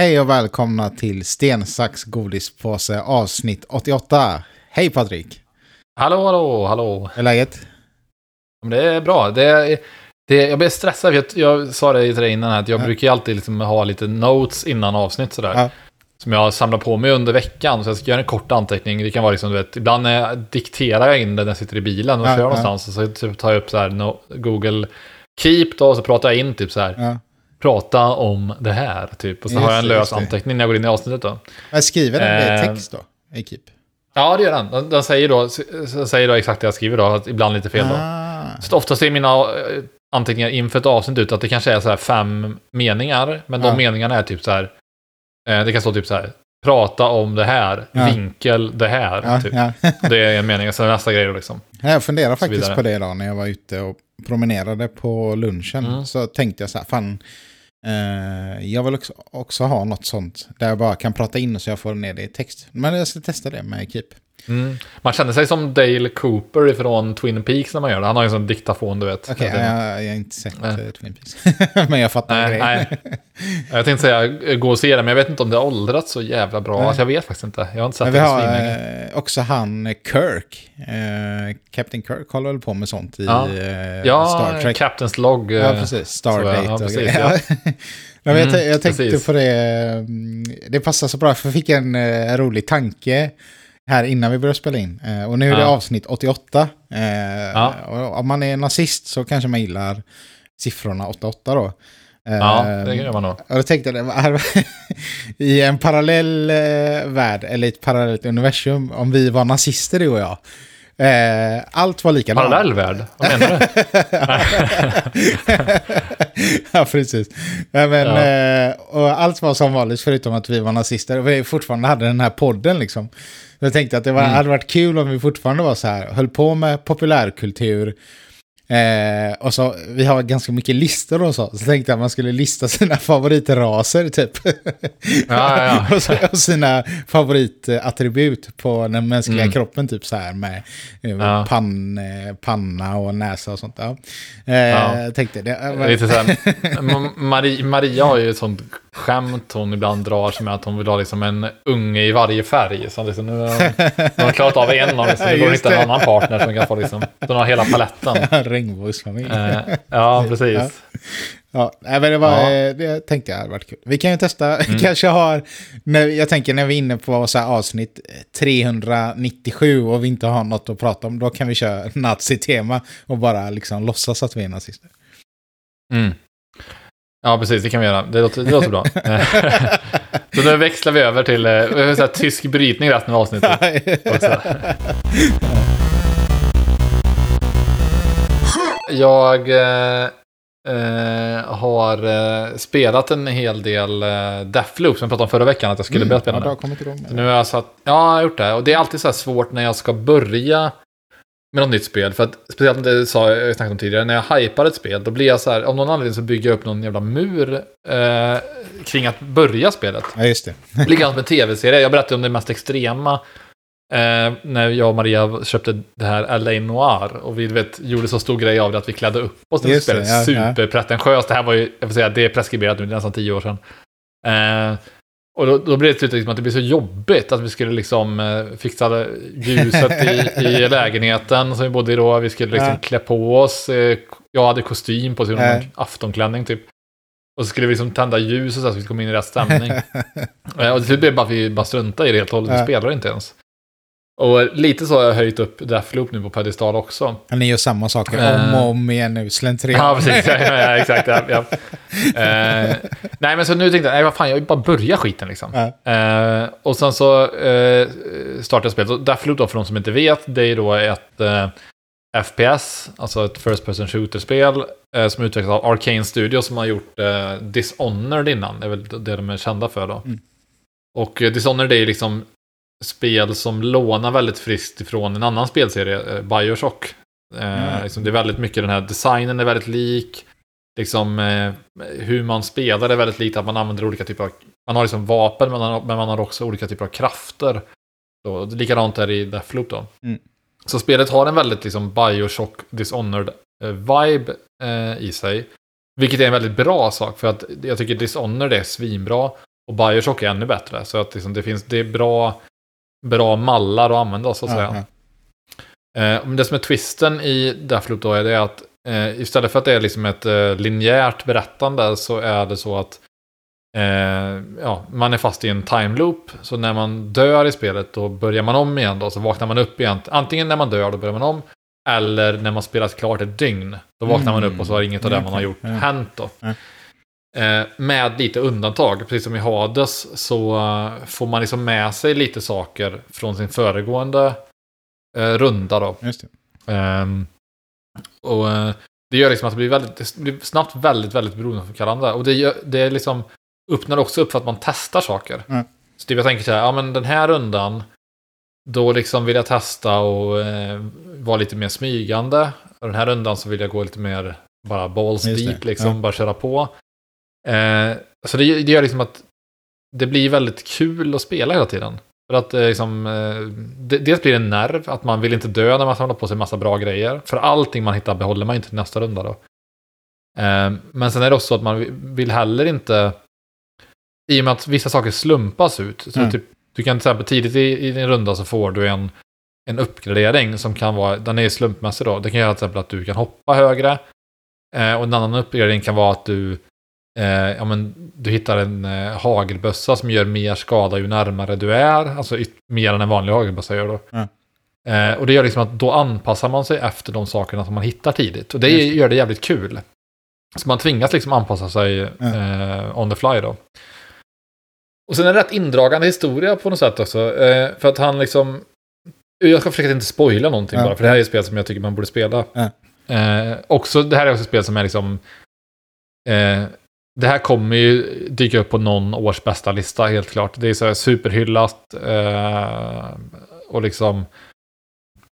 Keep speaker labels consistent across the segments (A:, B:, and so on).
A: Hej och välkomna till Sten, sax, godispåse avsnitt 88. Hej Patrik!
B: Hallå, hallå, hallå.
A: Hur är läget?
B: Det är bra. Det är, det, jag blir stressad, för jag, jag sa det till dig innan, att jag
A: Ja.
B: brukar alltid liksom ha lite notes innan avsnitt sådär.
A: Ja.
B: Som jag samlar på mig under veckan, så jag ska göra en kort anteckning. Det kan vara liksom, du vet, ibland jag dikterar jag in det när jag sitter i bilen och
A: Ja,
B: kör
A: ja.
B: någonstans. Och så typ tar jag upp så här, no, Google Keep då, och så pratar jag in typ så här. Prata om det här, typ. Och så
A: Just
B: har jag en lös anteckning när jag går in i avsnittet då.
A: Jag skriver den det i
B: Eh,
A: text då? I Keep?
B: Ja, det gör den. Den, säger, då, säger då exakt det jag skriver då, ibland lite fel då.
A: Ah.
B: Så ofta ser mina eh, anteckningar inför ett avsnitt ut att det kanske är så här fem meningar, men de meningarna är typ så här, eh, det kan stå typ så här, prata om det här,
A: Ja.
B: vinkel det här.
A: Ja,
B: typ.
A: ja.
B: Det är en mening, sen nästa grej då liksom.
A: Jag funderar faktiskt på det idag när jag var ute och promenerade på lunchen.
B: Mm.
A: Så tänkte jag så här, fan, Eh, jag vill också, också ha något sånt där jag bara kan prata in så jag får ner det i text. Men jag ska testa det med Keep.
B: Mm. Man känner sig som Dale Cooper från Twin Peaks när man gör det. Han har ju en sån diktafon, du vet.
A: Okej,
B: Det-
A: jag, jag har inte sett
B: Nej.
A: eh, Twin Peaks. Men jag fattar
B: Nej,
A: grejen.
B: nej. Jag tänkte säga gå och se det, men jag vet inte om det har åldrats så jävla bra. Alltså, jag vet faktiskt inte. Jag har inte sett
A: Men
B: det
A: vi
B: på
A: har eh, också han eh, Kirk. Eh, Captain Kirk håller väl på med sånt i
B: Ja.
A: eh,
B: Ja,
A: Star Trek.
B: Captain's Log.
A: Ja, precis.
B: ja,
A: Stardate
B: ja,
A: och
B: precis,
A: grejer.
B: ja.
A: Nej, jag,
B: Mm,
A: jag tänkte
B: precis.
A: på det. mm, Det passar så bra, för jag fick en rolig tanke här innan vi började spela in. Eh, och nu är det
B: Ja.
A: avsnitt 88. Eh,
B: Ja.
A: om man är nazist så kanske man gillar siffrorna 88 då. Eh,
B: Ja, det gör man nog.
A: och då tänkte jag, i en parallell eh, värld, eller ett parallellt universum, om vi var nazister du och jag. Eh, allt var likadant.
B: Parallell värld? Vad menar du?
A: ja, precis. Men,
B: Ja.
A: eh, och allt var som vanligt förutom att vi var nazister. Och vi fortfarande hade den här podden liksom. Jag tänkte att det var,
B: Mm.
A: hade varit kul om vi fortfarande var så här, höll på med populärkultur. Eh, och så, vi har ganska mycket listor och så. Så tänkte jag att man skulle lista sina favoritraser typ.
B: Ja, ja, ja.
A: och, så, och sina favoritattribut på den mänskliga
B: Mm.
A: kroppen typ så här med eh,
B: Ja.
A: pann, eh, panna och näsa och sånt. Ja. Eh. Tänkte det. var-
B: Lite så här, Ma- Maria, Maria har ju ett sånt skämt hon ibland drar sig med att hon vill ha liksom en unge i varje färg. Så liksom, nu har hon, hon klarat av en av dem, så nu går hon hitta en annan partner som kan få liksom, den har hela paletten.
A: Regnbågsfamilj.
B: Eh, ja, precis.
A: Ja. Ja, men det, var,
B: Ja. Mm.
A: eh, det tänkte jag hade varit kul. Vi kan ju testa, kanske har, när, jag tänker när vi är inne på så avsnitt 397 och vi inte har något att prata om, då kan vi köra nazi-tema och bara liksom låtsas att vi är nazister.
B: Mm. Ja, precis, det kan vi göra. Det låter, det låter bra. Så nu växlar vi över till eh, så här, tysk brytning resten av avsnittet. Jag eh, eh, har eh, spelat en hel del eh, Deathloop som jag pratade om förra veckan att jag skulle börja spela
A: Mm. ja, du har kommit igång med det.
B: nu har jag satt, ja, jag har gjort det. Och det är alltid så här svårt när jag ska börja med något nytt spel. För att, speciellt det sa jag snackade om tidigare, när jag hypar ett spel, då blir jag så här, av någon anledning så bygger jag upp någon jävla mur eh, kring att börja spelet.
A: Ja, just det.
B: Likadant med tv-serier. Jag berättade om det mest extrema. Eh, när jag och Maria köpte det här LA Noir. Och vi vet, gjorde så stor grej av det att vi klädde upp oss till
A: det,
B: spelet.
A: ja, ja.
B: Superpretentiöst. Det här var ju, jag får säga, det är preskriberat nu, det är nästan tio år sedan. Eh, och då, då blev det till slut liksom att det blev så jobbigt att vi skulle liksom eh, fixa ljuset i, i lägenheten som vi bodde i då. Vi skulle liksom
A: Ja.
B: klä på oss. Eh, jag hade kostym på sig,
A: Ja.
B: en aftonklänning typ. Och så skulle vi liksom tända ljus och så, här så vi skulle komma in i rätt stämning. Eh, Och till slut blev det bara att vi bara struntade i det helt och hållet. Vi
A: Ja.
B: spelar inte ens. Och lite så har jag höjt upp Deathloop nu på pedestal också.
A: Ni gör samma saker
B: Eh.
A: om och om igen nu, slentrian.
B: Ja, precis. Ja, ja, exakt. Ja, ja. Eh, nej, men så nu tänkte jag, nej vad fan, jag vill bara börja skiten liksom. Eh, och sen så eh, startade jag spelet. Och Deathloop då, för de som inte vet, det är då ett eh, FPS, alltså ett First Person Shooter-spel, eh, som utvecklas av Arcane Studios som har gjort eh, Dishonored innan. Det är väl det de är kända för då.
A: Mm.
B: Och eh, Dishonored är ju liksom spel som lånar väldigt friskt ifrån en annan spelserie, eh, Bioshock. Eh,
A: Mm.
B: liksom det är väldigt mycket den här designen är väldigt lik. Liksom eh, hur man spelar är väldigt likt, att man använder olika typer av... Man har liksom vapen, men man har, men man har också olika typer av krafter. Så, likadant är det i Deathloop då.
A: Mm.
B: Så spelet har en väldigt liksom Bioshock Dishonored eh, vibe eh, i sig. Vilket är en väldigt bra sak, för att jag tycker Dishonored är svinbra. Och Bioshock är ännu bättre. Så att liksom, det finns, det är bra, bra mallar att använda så att säga.
A: Ja,
B: Eh, men det som är twisten i Deathloop då är det att eh, istället för att det är liksom ett eh, linjärt berättande så är det så att eh, ja, man är fast i en time loop. Så när man dör i spelet då börjar man om igen då, så vaknar man upp igen. Antingen när man dör då börjar man om, eller när man spelat klart ett dygn. Då vaknar man upp och så har inget av det man har gjort hänt då. Eh, med lite undantag, precis som i Hades så eh, får man liksom med sig lite saker från sin föregående eh, runda då.
A: Just det.
B: Ehm, och det gör liksom att det blir, väldigt, det blir snabbt väldigt, väldigt beroendeframkallande. Och det, gör, det liksom, öppnar också upp för att man testar saker.
A: Mm.
B: Så typ jag tänker så här, ja men den här rundan, då liksom vill jag testa och eh, vara lite mer smygande. Och den här rundan så vill jag gå lite mer bara balls deep, liksom,
A: ja.
B: bara köra på. Eh, så det, det gör liksom att det blir väldigt kul att spela hela tiden. För att eh, liksom, eh, det, dels blir det en nerv, att man vill inte dö när man samlar på sig massa bra grejer. För allting man hittar behåller man inte till nästa runda då. Eh, men sen är det också att man vi- vill heller inte, i och med att vissa saker slumpas ut. Så
A: Mm.
B: typ, du kan till exempel tidigt i, i din runda så får du en, en uppgradering som kan vara, den är slumpmässig då. Det kan göra till exempel att du kan hoppa högre. Och en annan uppgradering kan vara att du Eh, ja, men du hittar en eh, hagelbössa som gör mer skada ju närmare du är. Alltså yt- mer än en vanlig hagelbössa gör då.
A: Ja.
B: Eh, och det gör liksom att då anpassar man sig efter de sakerna som man hittar tidigt. Och det
A: Just det.
B: gör det jävligt kul. Så man tvingas liksom anpassa sig eh, on the fly då. Och sen är det rätt indragande historia på något sätt också. Eh, för att han liksom... Jag ska försöka inte spoila någonting
A: Ja.
B: bara, för det här är ett spel som jag tycker man borde spela.
A: Ja.
B: Eh, också, det här är också ett spel som är liksom... Eh, det här kommer ju dyka upp på någon års bästa lista, helt klart. Det är så här superhyllat. Eh, och liksom...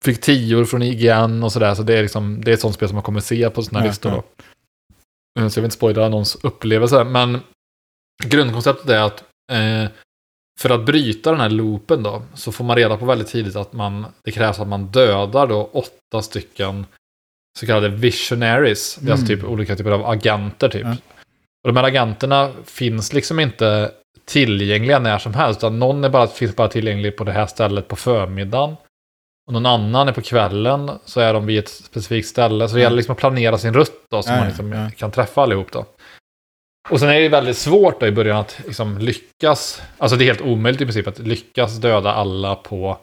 B: Fick tior från IGN och sådär. Så det är, liksom, det är ett sånt spel som man kommer se på sådana här listor då. Eh, Så jag vill inte spoila någons upplevelse. Men grundkonceptet är att eh, för att bryta den här loopen då, så får man reda på väldigt tidigt att man, det krävs att man dödar då åtta stycken så kallade visionaries. Det är alltså
A: Mm.
B: typ olika typer av agenter typ.
A: Ja.
B: Och de här agenterna finns liksom inte tillgängliga när som helst. Utan någon är bara, finns bara tillgänglig på det här stället på förmiddagen. Och någon annan är på kvällen, så är de vid ett specifikt ställe. Så det
A: Ja.
B: gäller liksom att planera sin rutt då, så
A: Ja,
B: man
A: ja,
B: liksom
A: ja.
B: kan träffa allihop då. Och sen är det väldigt svårt då i början att liksom lyckas. Alltså det är helt omöjligt i princip att lyckas döda alla på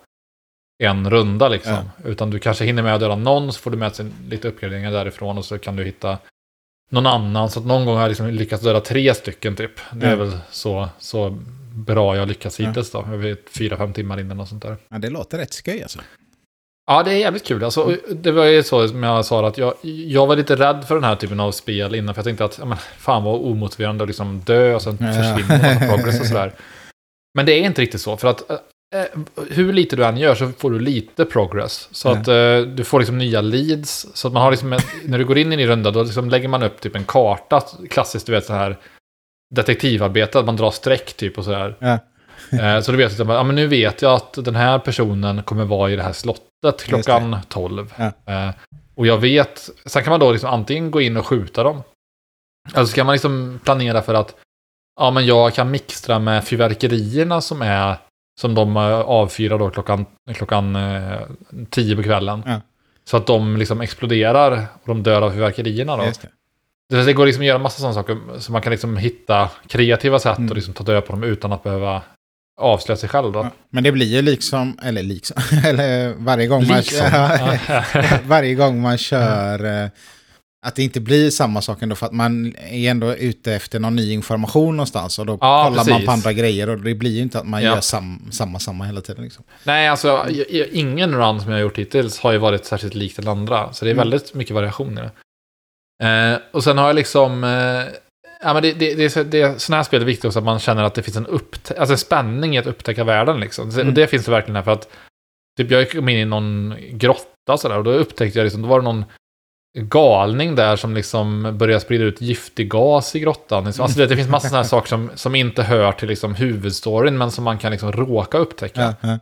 B: en runda liksom. Utan du kanske hinner med att döda någon, så får du med sig lite uppgraderingar därifrån och så kan du hitta någon annan. Så att någon gång har jag liksom lyckats döda tre stycken typ. Det är
A: Ja.
B: väl så, så bra jag lyckats hittills då. Jag vet fyra, fem timmar innan och sånt där.
A: Ja, det låter rätt skoj alltså.
B: Ja, det är jävligt kul. Alltså, det var ju så som jag sa att jag, jag var lite rädd för den här typen av spel innan. För jag tänkte att ja, men, fan vad omotiverande att liksom dö och sen
A: Ja.
B: försvinner man progress och sådär. Men det är inte riktigt så. För att eh, hur lite du än gör så får du lite progress. Så
A: Ja.
B: att eh, du får liksom nya leads. Så att man har liksom, en, när du går in i en runda då liksom lägger man upp typ en karta. Klassiskt, du vet så här detektivarbete, att man drar streck typ och sådär.
A: Ja.
B: Eh, Så du vet att ja, men nu vet jag att den här personen kommer vara i det här slottet klockan 12.
A: Ja.
B: Eh, Och jag vet, sen kan man då liksom antingen gå in och skjuta dem. Eller så kan man liksom planera för att ja, men jag kan mixtra med fyrverkerierna som är som de eh, avfyrar då klockan, klockan eh, 10 på kvällen.
A: Ja.
B: Så att de liksom exploderar och de dör av fyrverkerierna då.
A: Det.
B: Det, det går liksom att göra massa sådana saker. Så man kan liksom hitta kreativa sätt
A: Mm.
B: och liksom ta död på dem utan att behöva avslöja sig själv då.
A: Ja, Men det blir ju liksom, eller liksom, eller varje gång man
B: Liksom.
A: kör, varje gång man kör, eh, att det inte blir samma sak ändå för att man är ändå ute efter någon ny information någonstans och då
B: Ja,
A: kollar man
B: precis.
A: på andra grejer och det blir ju inte att man
B: Ja.
A: gör sam, samma, samma hela tiden. Liksom.
B: Nej, alltså ingen run som jag har gjort hittills har ju varit särskilt lik den andra. Så det är
A: Mm.
B: väldigt mycket variation i det. Eh, och sen har jag liksom... Eh, ja, men det, det, det, det, sådana här spel är viktigt också att man känner att det finns en, upptä- alltså en spänning i att upptäcka världen. Liksom.
A: Mm.
B: Och det finns det verkligen här för att... Typ jag kom in i någon grotta sådär och då upptäckte jag liksom, då var det någon galning där som liksom började sprida ut giftig gas i grottan. Alltså det, det finns massa sådana här saker som, som inte hör till liksom huvudstoryn men som man kan liksom råka upptäcka.
A: Ja.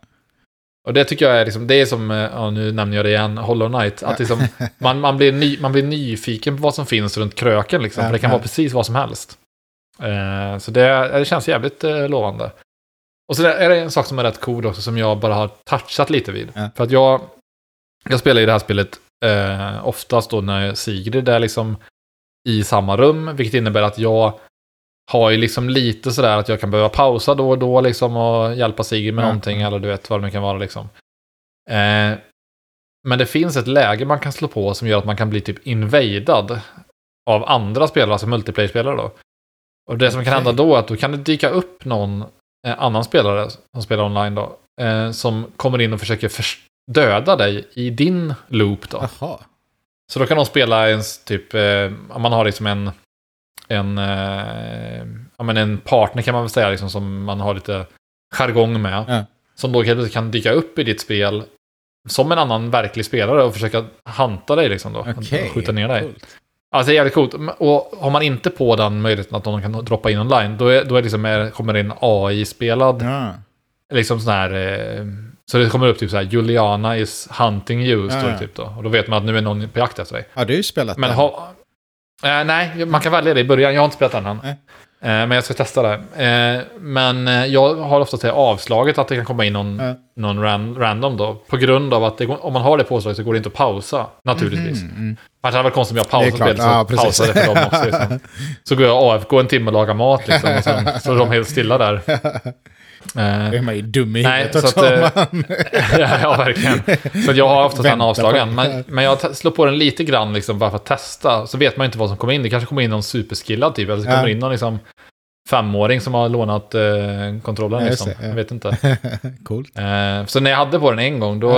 B: Och det tycker jag är liksom, det är som, eh, ja, nu nämner jag det igen, Hollow Knight. Att liksom, man, man, blir ny, man blir nyfiken på vad som finns runt kröken liksom. För det kan vara precis vad som helst. Eh, så det, det känns jävligt eh, lovande. Och så är det en sak som är rätt cool också som jag bara har touchat lite vid. För att jag, jag spelar i det här spelet eh, oftast då när Sigrid är liksom i samma rum, vilket innebär att jag har ju liksom lite sådär att jag kan behöva pausa då och då liksom och hjälpa Sigrid med
A: Ja.
B: någonting eller du vet vad det nu kan vara liksom. Eh, men det finns ett läge man kan slå på som gör att man kan bli typ invadad av andra spelare, alltså multiplayer-spelare då. Och det som kan hända då är att då kan det dyka upp någon eh, annan spelare som spelar online då, eh, som kommer in och försöker förs- döda dig i din loop då.
A: Jaha.
B: Så då kan de spela ens typ, eh, om man har liksom en, en, eh, ja, men en partner kan man väl säga liksom som man har lite jargong med.
A: Ja.
B: Som då kan dyka upp i ditt spel som en annan verklig spelare och försöka hanta dig liksom då. Och skjuta ner dig.
A: Coolt.
B: Alltså det är jävligt coolt. Och har man inte på den möjligheten att någon kan droppa in online, då, är, då är liksom, kommer det in AI-spelad,
A: Ja.
B: liksom sån här... Eh, så det kommer upp typ så här, Juliana is hunting you, står det typ då. Och då vet man att nu är någon på jakt efter dig.
A: Har du spelat
B: Men
A: den?
B: ha, eh, nej, man kan välja det i början. Jag har inte spelat den än.
A: Nej.
B: Eh, men jag ska testa det. Eh, men eh, jag har ofta till avslaget att det kan komma in någon,
A: Ja.
B: någon ran, random då. På grund av att det, om man har det påslaget så går det inte att pausa, naturligtvis.
A: Mhm, mm.
B: Annars hade det varit konstigt om jag
A: Det klart.
B: spelet så
A: Ja,
B: det för dem också. Liksom. Så går jag AFK en timme och lagar mat liksom. Och sen så är de helt stilla där. Eh,
A: är man ju dum i
B: Nej,
A: huvudet
B: så att,
A: man-
B: ja, verkligen. Så jag har oftast den avslagen. Men, men jag slår på den lite grann liksom bara för att testa. Så vet man inte vad som kommer in. Det kanske kommer in någon superskillad typ. Eller så
A: Ja.
B: kommer in någon liksom femåring som har lånat eh, kontrollen.
A: Ja,
B: Liksom.
A: det, ja.
B: Jag vet inte.
A: Coolt.
B: Eh, så när jag hade på den en gång, då,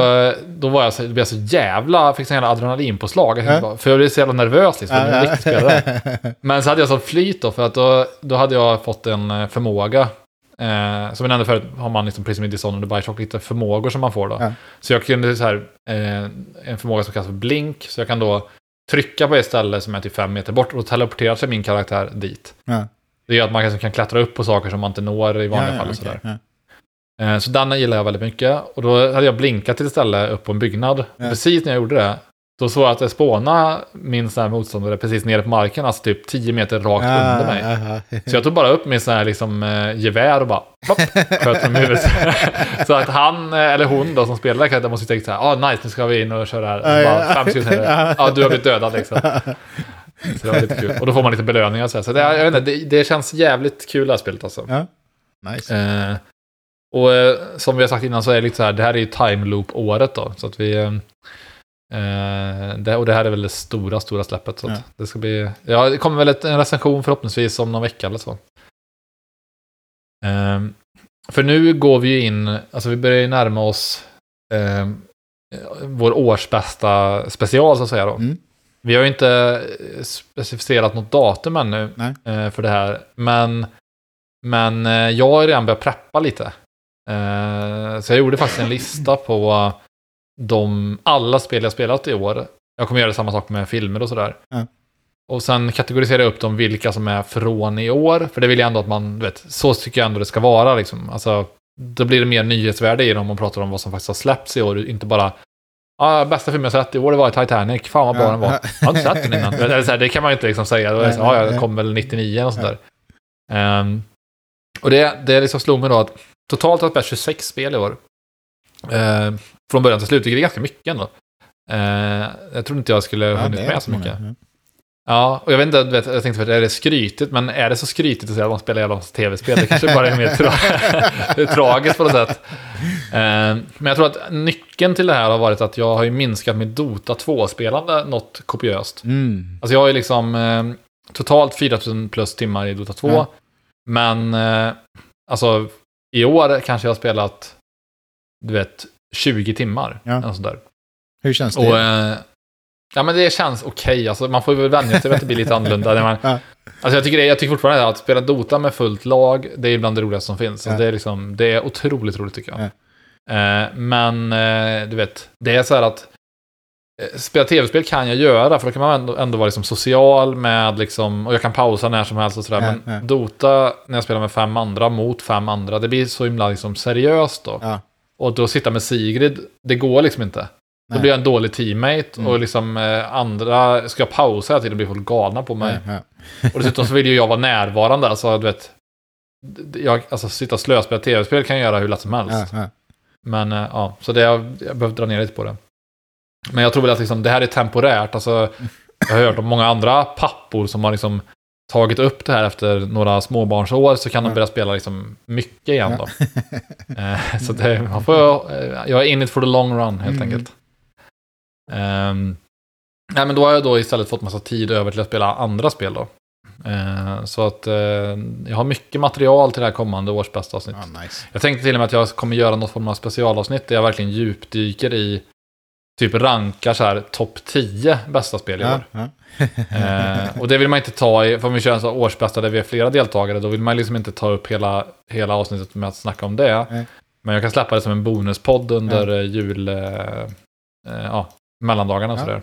B: då var jag så, då blev jag så jävla, fick så jävla adrenalinpåslag. Jag
A: Ja.
B: bara- För jag blev så jävla nervös liksom. Spelare.
A: Ja.
B: Men så hade jag sån flyt då, för att då, då hade jag fått en eh, förmåga. Eh, som jag nämnde förut har man liksom Prism Dishonored och Bioshock lite förmågor som man får då.
A: Ja.
B: Så jag kunde så här, eh, en förmåga som kallas för Blink, så jag kan då trycka på ett ställe som är typ fem meter bort och då teleporterar sig min karaktär dit.
A: Ja.
B: Det gör att man kanske kan klättra upp på saker som man inte når i vanliga
A: Ja,
B: fall. Och sådär.
A: okej, ja.
B: Eh, Så den gillar jag väldigt mycket. Och då hade jag blinkat till ett ställe upp på en byggnad. Precis när jag gjorde det, då såg jag att det spånade min sån här motståndare precis nere på marken, alltså typ 10 meter rakt under mig.
A: Ja, ja.
B: Så jag tog bara upp min sån här liksom, eh, gevär och bara plopp, sköt från huvudet. så att han, eh, eller hon då som spelar karaktären måste tänka så här, ah nice, nu ska vi in och köra här. Och bara,
A: ja.
B: fem sekunder senare, ja du har blivit dödad liksom. Så det var lite kul. Och då får man lite belöningar så här. Så det, jag vet inte, det, det känns jävligt kul det här spelet alltså.
A: Ja. Nice.
B: Eh, och eh, som vi har sagt innan så är det lite så här, det här är ju time loop-året då. Så att vi... Eh, det, och det här är väl det stora, stora släppet. Så
A: Ja.
B: det ska bli... Ja, det kommer väl ett, en recension förhoppningsvis om någon vecka eller så. Eh, för nu går vi ju in, alltså vi börjar ju närma oss eh, vår årsbästa special så att säga då.
A: Mm.
B: Vi har ju inte specificerat något datum ännu
A: Nej.
B: eh, för det här. Men, men eh, jag har redan börjat preppa lite. Så jag gjorde faktiskt en lista på de, alla spel jag spelat i år. Jag kommer göra samma sak med filmer och sådär.
A: Ja.
B: Och sen kategorisera upp dem vilka som är från i år. För det vill jag ändå att man, du vet, så tycker jag ändå det ska vara liksom. Alltså, då blir det mer nyhetsvärde i dem man pratar om vad som faktiskt har släppts i år. Inte bara Ah, bästa film jag sett i år det var Titanic. Fan vad bra
A: Ja.
B: den var. Jag har inte sett den innan. Eller så här, det kan man ju inte liksom säga. Det
A: Nej,
B: ah, ja,
A: nej.
B: kom väl 99 och sånt där. Ehm, och det, det liksom slog mig då att totalt har jag spelat 26 spel i år. Ehm, från början till slut, vilket är ganska mycket ändå. Ehm, jag trodde inte jag skulle
A: Ja,
B: hunnit med så mycket.
A: många.
B: Ja, och jag vet inte, vet, jag tänkte för är det skrytigt, men är det så skrytigt att säga att man spelar jävla tv-spel? Det kanske bara är mer tra tragiskt på något sätt. Eh, men jag tror att nyckeln till det här har varit att jag har ju minskat mitt Dota 2-spelande något kopiöst.
A: Mm.
B: Alltså jag har ju liksom eh, totalt 4000 plus timmar i Dota 2.
A: Ja.
B: Men eh, alltså i år kanske jag har spelat, du vet, 20 timmar.
A: Ja.
B: eller sånt där.
A: Hur känns det?
B: Och, eh, ja men det känns okej, alltså man får väl vänja sig vid att det blir lite annorlunda. Man,
A: Ja.
B: Alltså jag tycker, det, jag tycker fortfarande att spela Dota med fullt lag, det är bland det roligaste som finns. Så
A: Ja.
B: det, är liksom, det är otroligt roligt tycker jag.
A: Ja.
B: Eh, men eh, du vet, det är så här att eh, spela tv-spel kan jag göra, för då kan man ändå, ändå vara liksom social med liksom, och jag kan pausa när som helst och sådär.
A: Ja,
B: men
A: ja.
B: Dota, när jag spelar med fem andra mot fem andra, det blir så himla liksom seriöst då.
A: Ja.
B: Och då sitta med Sigrid, det går liksom inte. Då blir jag en dålig teammate och liksom eh, andra ska pausa hela tiden blir folk galna på mig.
A: Ja.
B: Och dessutom så vill ju jag vara närvarande. Alltså, du vet, jag, alltså sitta och slöspela tv-spel kan jag göra hur lätt som helst. Men eh, ja, så det, jag, jag behöver dra ner lite på det. Men jag tror väl att liksom, det här är temporärt. Alltså, jag har hört om många andra pappor som har liksom tagit upp det här efter några småbarnsår så kan de
A: Ja.
B: börja spela liksom mycket igen då. Eh, så det, man får, eh, jag är in it for the long run helt
A: Mm.
B: enkelt. Um, nej, men då har jag då istället fått massa tid över till att spela andra spel då. Eh, så att eh, jag har mycket material till det här kommande års bästa avsnitt.
A: Ja, nice.
B: Jag tänkte till och med att jag kommer göra något form av specialavsnitt där jag verkligen djupdyker i typ rankar så här topp 10 bästa spel i
A: Ja,
B: år.
A: ja.
B: Eh, och det vill man inte ta i, för om vi kör en sån årsbästa där vi är flera deltagare, då vill man liksom inte ta upp hela, hela avsnittet med att snacka om det.
A: Nej.
B: Men jag kan släppa det som en bonuspodd under eh, jul, eh, eh, ja, mellandagarna och
A: Ja,
B: sådär.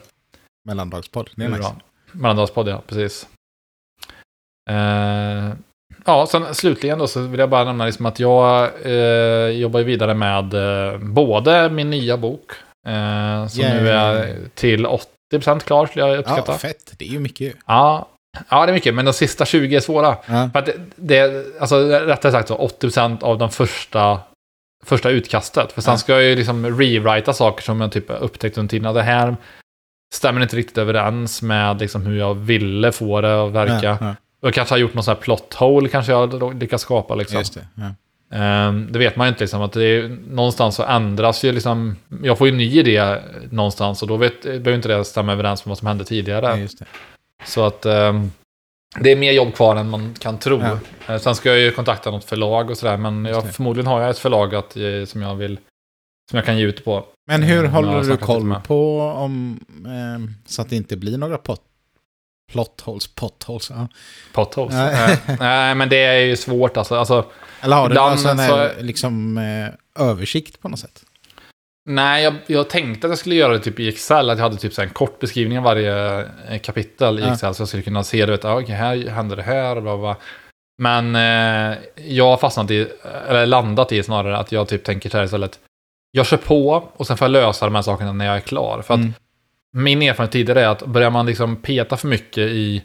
A: Mellandagspodd. Det är nice.
B: Mellandagspodd, ja, precis. Eh, ja, sen slutligen då så vill jag bara nämna liksom att jag eh, jobbar vidare med både min nya bok, eh, som nu är till 80% klar skulle jag uppskatta.
A: Ja, fett. Det är ju mycket.
B: Ja, ja, det är mycket, men de sista 20 är svåra.
A: Ja.
B: För att det, det alltså rättare sagt så 80% av de första, första utkastet. För sen
A: Ja.
B: ska jag ju liksom rewrita saker som jag typ upptäckt under tiden. Det här stämmer inte riktigt överens med liksom hur jag ville få det att verka.
A: Ja, ja,
B: jag kanske har gjort någon sån här plot hole, kanske jag har lyckats skapa liksom.
A: Det.
B: Ehm, det vet man ju inte liksom, att det är, någonstans så ändras ju liksom, jag får ju en ny idé någonstans och då vet, behöver inte det stämma överens med vad som hände tidigare.
A: Det.
B: Så att ehm, det är mer jobb kvar än man kan tro.
A: Ja.
B: Eh, Sen ska jag ju kontakta något förlag och sådär, men jag, förmodligen har jag ett förlag att, eh, som jag vill som jag kan ge ut på.
A: Men hur
B: Eh,
A: håller du koll på om, ehm, så att det inte blir några pot, plot holes, potholes? Ja.
B: Potholes.
A: Nej.
B: Nej, men det är ju svårt alltså. alltså
A: Eller har du någon sån här
B: så-
A: liksom, eh, översikt på något sätt?
B: nej, jag, jag tänkte att jag skulle göra det typ i Excel, att jag hade typ så en kort beskrivning av varje eh, kapitel i
A: Ja.
B: Excel, så jag skulle kunna se, du vet, ah, okej, här händer det här och bla, bla. Men eh, jag har fastnat i, eller landat i snarare, att jag typ tänker så här istället, jag kör på och sen får jag lösa de här sakerna när jag är klar. För att
A: Mm.
B: Min erfarenhet tidigare är att börjar man liksom peta för mycket i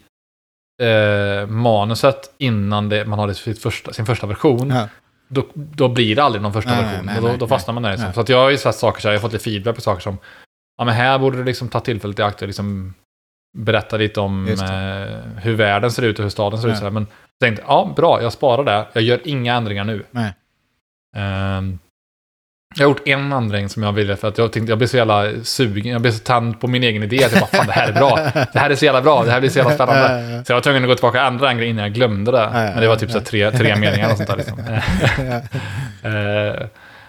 B: eh, manuset innan det, man har det sitt första, sin första version,
A: Ja.
B: då, då blir det aldrig någon första
A: Nej,
B: version.
A: nej,
B: och då,
A: nej,
B: då fastnar man där. Liksom.
A: nej.
B: Så jag har ju sett saker så här, jag har fått lite feedback på saker som, ja men här borde du liksom ta tillfället i akt och liksom berätta lite om eh, hur världen ser ut och hur staden ser ut. Så här. Men jag tänkte, ja bra, jag sparar det. Jag gör inga ändringar nu.
A: Nej.
B: Jag har gjort en ändring som jag ville för att jag tänkte, jag blev så jävla sugen, jag blev så tänd på min egen idé. Att jag bara, fan det här är bra. Det här är så jävla bra, det här blir så jävla spännande. Så jag var tvungen att gå tillbaka och ändra en grej innan jag glömde det. Men det var typ så tre, tre meningar och sånt där liksom. Eh,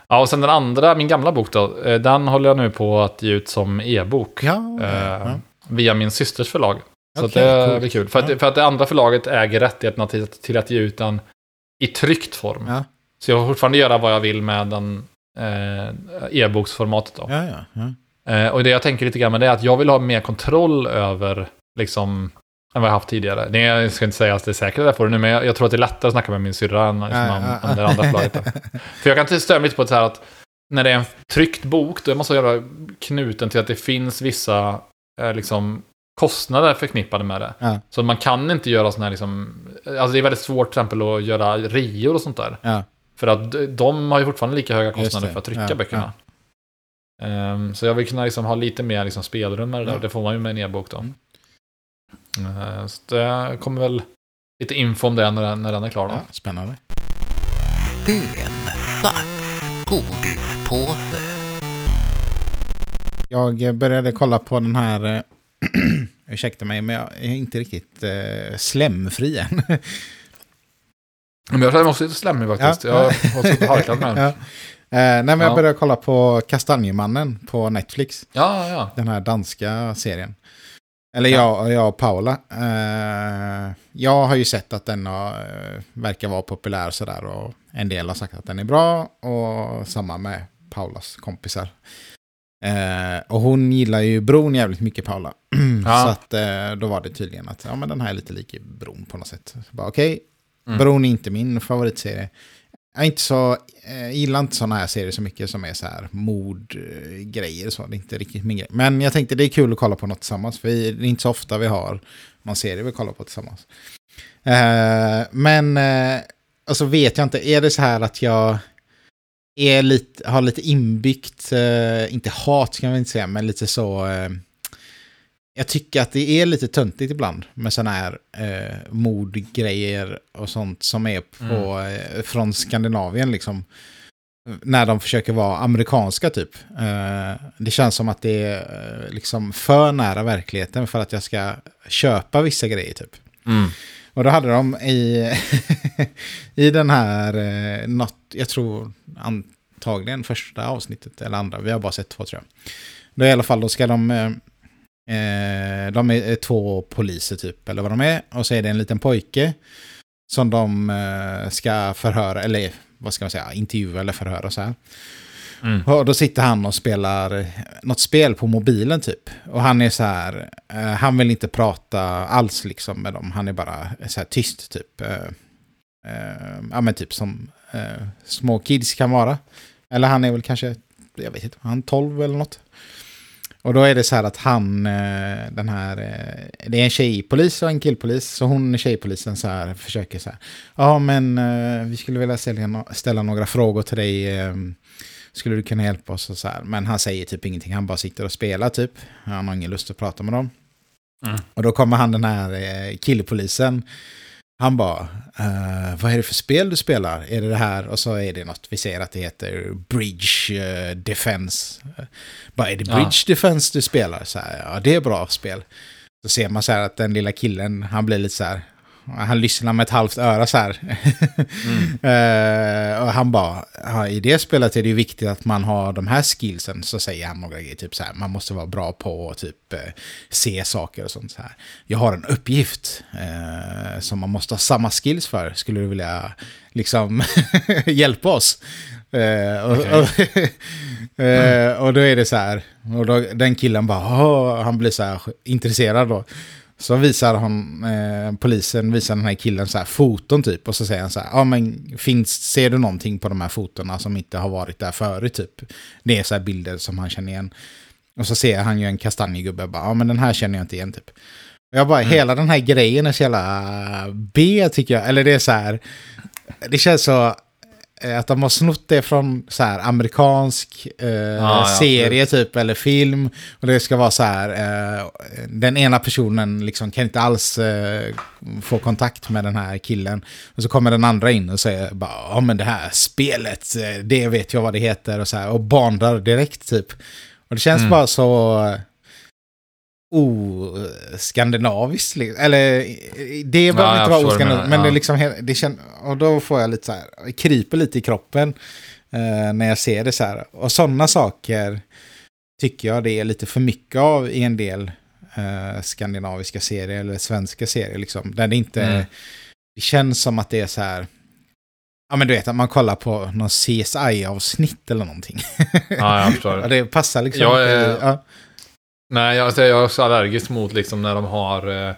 B: ja, och sen den andra, min gamla bok då, eh, den håller jag nu på att ge ut som e-bok.
A: Ja,
B: eh,
A: ja.
B: Via min systers förlag. Så
A: Okej,
B: det
A: coolt.
B: blir kul. För att, för att det andra förlaget äger rättigheterna till, till att ge ut den i tryckt form. Så jag får fortfarande göra vad jag vill med den e-boksformatet då.
A: ja, ja. ja.
B: Eh, och det jag tänker lite grann med det är att jag vill ha mer kontroll över, liksom, än vad jag haft tidigare. Det, jag ska inte säga att det är säkert du nu, men jag, jag tror att det är lättare att snacka med min syrra än liksom, om, om det andra förlaget. För jag kan störa mig lite på det här att när det är en tryckt bok, då är man så jävla knuten till att det finns vissa eh, liksom, kostnader förknippade med det.
A: Ja.
B: Så man kan inte göra sådana här, liksom, alltså det är väldigt svårt till exempel att göra reor och sånt där.
A: ja.
B: För att de- har ju fortfarande lika höga kostnader för att trycka
A: Ja,
B: böckerna. Ehm, så jag vill kunna liksom ha lite mer liksom spelrum med det där.
A: Ja.
B: Det får man ju med en e-bok då.
A: Mm.
B: Ehm, så det kommer väl lite info om det när den, när den är klar då.
A: ja spännande. Jag började kolla på den här, eh, ursäkta mig, men jag är inte riktigt eh, slemfri än.
B: Men jag känner mig också lite slemmig faktiskt.
A: Ja.
B: Jag har suttit och harklat med den.
A: eh, nej, men jag
B: Ja.
A: började kolla på Kastanjemannen på Netflix.
B: Ja, ja.
A: Den här danska serien. Eller
B: Ja.
A: jag, jag och Paula. Eh, jag har ju sett att den har, eh, verkar vara populär sådär. Och en del har sagt att den är bra. Och samma med Paulas kompisar. Eh, och hon gillar ju Bron jävligt mycket, Paula.
B: Ja.
A: Så att eh, då var det tydligen att ja, men den här är lite lik Bron på något sätt. Okej,
B: Mm.
A: Bron är inte min favoritserie. jag är inte så, jag gillar inte sådana här serier så mycket som är så här mordgrejer. Så. Det är inte riktigt min grej. Men jag tänkte det är kul att kolla på något tillsammans. För det är inte så ofta vi har någon serie vi kollar på tillsammans. Eh, men, eh, alltså vet jag inte, är det så här att jag är lite, har lite inbyggt, eh, inte hat kan man inte säga, men lite så... Eh, jag tycker att det är lite töntigt ibland med sådana här eh, mordgrejer och sånt som är på, eh, från Skandinavien liksom. När de försöker vara amerikanska typ. Eh, det känns som att det är eh, liksom för nära verkligheten för att jag ska köpa vissa grejer typ.
B: Mm.
A: Och då hade de i, i den här, eh, något, jag tror antagligen första avsnittet eller andra, vi har bara sett två tror jag. Då i alla fall, då ska de, eh, eh, de är två poliser typ, eller vad de är, och så är det en liten pojke som de eh, ska förhöra, eller vad ska man säga, intervjua eller förhöra så här.
B: Mm.
A: Och då sitter han och spelar något spel på mobilen typ. Och han är så här, eh, han vill inte prata alls liksom med dem. Han är bara så här tyst typ. Eh, eh, ja men typ som eh, små kids kan vara. Eller han är väl kanske, jag vet inte, han är 12 eller något. Och då är det så här att han, eh, den här, eh, det är en tjejpolis och en killpolis. Så hon, tjejpolisen, så här försöker så här. Ja men eh, vi skulle vilja ställa, några frågor till dig. Skulle du kunna hjälpa oss och så här. Men han säger typ ingenting. Han bara sitter och spelar typ. Han har ingen lust att prata med dem.
B: Mm.
A: Och då kommer han den här killpolisen. Han bara, eh, vad är det för spel du spelar? Är det det här? Och så är det något, vi säger att det heter Bridge eh, Defense. Eh, Bara, är det
B: Ja.
A: Bridge Defense du spelar? Så här, ja, det är bra spel. Så ser man så här att den lilla killen, han blir lite så här, han lyssnar med ett halvt öra så här. Eh, och han bara, i det spelet är det ju viktigt att man har de här skillsen. Så säger han några grejer, typ så här, man måste vara bra på att typ eh, se saker och sånt så här. Jag har en uppgift eh, som man måste ha samma skills för. Skulle du vilja liksom hjälpa oss? Och, och, eh, och då är det så här, och då, den killen bara, "Åh", han blir så här intresserad då. Så visar han, eh, polisen visar den här killen så här foton typ. Och så säger han så här, ja men finns, ser du någonting på de här fotona som inte har varit där förut typ? Det är så här bilder som han känner igen. Och så ser han ju en kastanjegubbe och bara, ja men den här känner jag inte igen typ. Och jag bara, hela den här grejen är så jävla B tycker jag. Eller det är så här, det känns så att de har snott det från så här amerikansk eh,
B: ja,
A: serie typ eller film. Och det ska vara så här, eh, den ena personen liksom kan inte alls eh, få kontakt med den här killen. Och så kommer den andra in och säger bara, ja men det här spelet, eh, det vet jag vad det heter och så här. Och bandar direkt typ. Och det känns
B: Mm.
A: bara så oskandinaviskt. liksom. Eller det behöver
B: jag
A: inte vara oskandinaviskt, men det
B: ja.
A: liksom, he- det känns, och då får jag lite så här, det kryper lite i kroppen eh, när jag ser det så här. Och sådana saker tycker jag det är lite för mycket av i en del eh, skandinaviska serier eller svenska serier liksom. Där det inte,
B: Mm.
A: det känns som att det är så här, ja men du vet att man kollar på någon CSI-avsnitt eller någonting.
B: Ja, jag förstår.
A: Det passar liksom
B: Jag är-
A: ja.
B: Nej, jag, alltså, jag är också allergisk mot liksom när de har eh,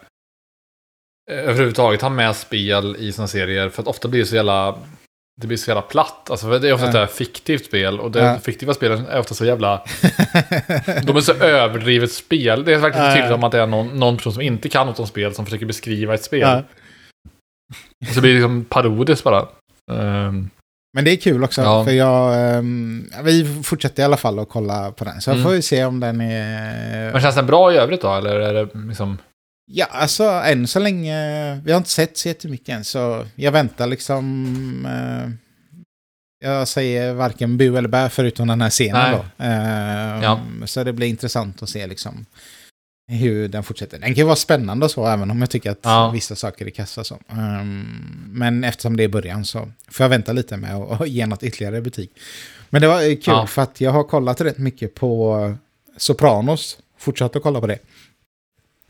B: överhuvudtaget har med spel i sina serier. För att ofta blir det så jävla, det blir så jävla platt. Alltså, för det är ofta
A: Ja.
B: ett fiktivt spel. Och det
A: Ja.
B: fiktiva spelen är ofta så jävla... De är så överdrivet spel. Det är verkligen
A: Ja,
B: tydligt om att det är någon, någon person som inte kan något om spel som försöker beskriva ett spel.
A: Ja.
B: Och så blir det liksom parodiskt bara. Ehm,
A: Men det är kul också,
B: Ja.
A: för jag, ehm, vi fortsätter i alla fall att kolla på den. Så
B: Mm.
A: får ju se om den är...
B: men känns den bra i övrigt då? Eller är det liksom...
A: Ja, alltså än så länge, vi har inte sett så jättemycket än, så jag väntar liksom... Eh, jag säger varken bu eller bä förutom den här scenen
B: Nej.
A: då. Eh,
B: Ja.
A: Så det blir intressant att se liksom hur den fortsätter. Den kan ju vara spännande och så, även om jag tycker att
B: Ja.
A: vissa saker är kassa så. Ehm, men eftersom det är början så får jag vänta lite med att att ge något ytterligare betyg. Men det var eh, kul
B: Ja.
A: för att jag har kollat rätt mycket på Sopranos. Fortsatt att kolla på det.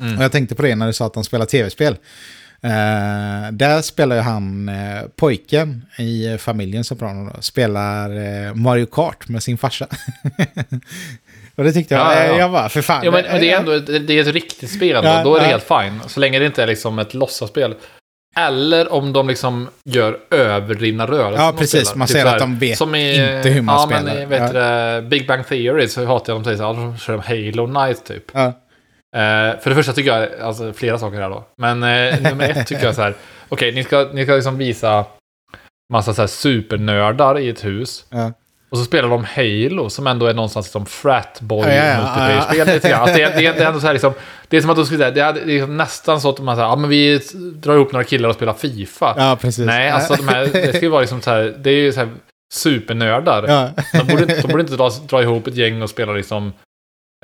B: Mm.
A: Och jag tänkte på det när du sa att de spelar tv-spel. Eh, där spelar ju han eh, pojken i familjen Soprano. Då, spelar eh, Mario Kart med sin farsa. och det tyckte jag,
B: Ja, ja, ja.
A: jag bara, för fan.
B: Ja, men men det är ändå det det är ett riktigt spel.
A: Ja,
B: då, är det helt fine. Så länge det inte är liksom ett låtsasspel. Eller om de liksom gör överdrivna rörelser.
A: Ja, precis. Man
B: Typ
A: ser
B: här,
A: att de vet
B: som i,
A: inte hur man
B: ja,
A: spelar.
B: Men vet
A: Ja.
B: det, Big Bang Theory så hatar jag de säger så här, de kör Halo Night typ.
A: Ja.
B: Eh, för det första tycker jag, alltså flera saker här då. Men eh, nummer ett tycker jag så här, okej, ni ska, ni ska liksom visa massa så här supernördar i ett hus.
A: Ja.
B: Och så spelar de Halo, som ändå är någonstans som fratboy
A: Ja, ja, ja,
B: multiplayer-spel. Alltså, det, är- det, är- det är ändå så här liksom, det är som att de skulle säga, det är, det är liksom nästan så att man säger, ja men vi drar ihop några killar och spelar FIFA.
A: ja, precis.
B: Nej, alltså de här, det ska ju vara liksom så här, det är ju så här supernördar.
A: Ja.
B: De borde, inte- de borde inte dra, dra ihop ett gäng och spela liksom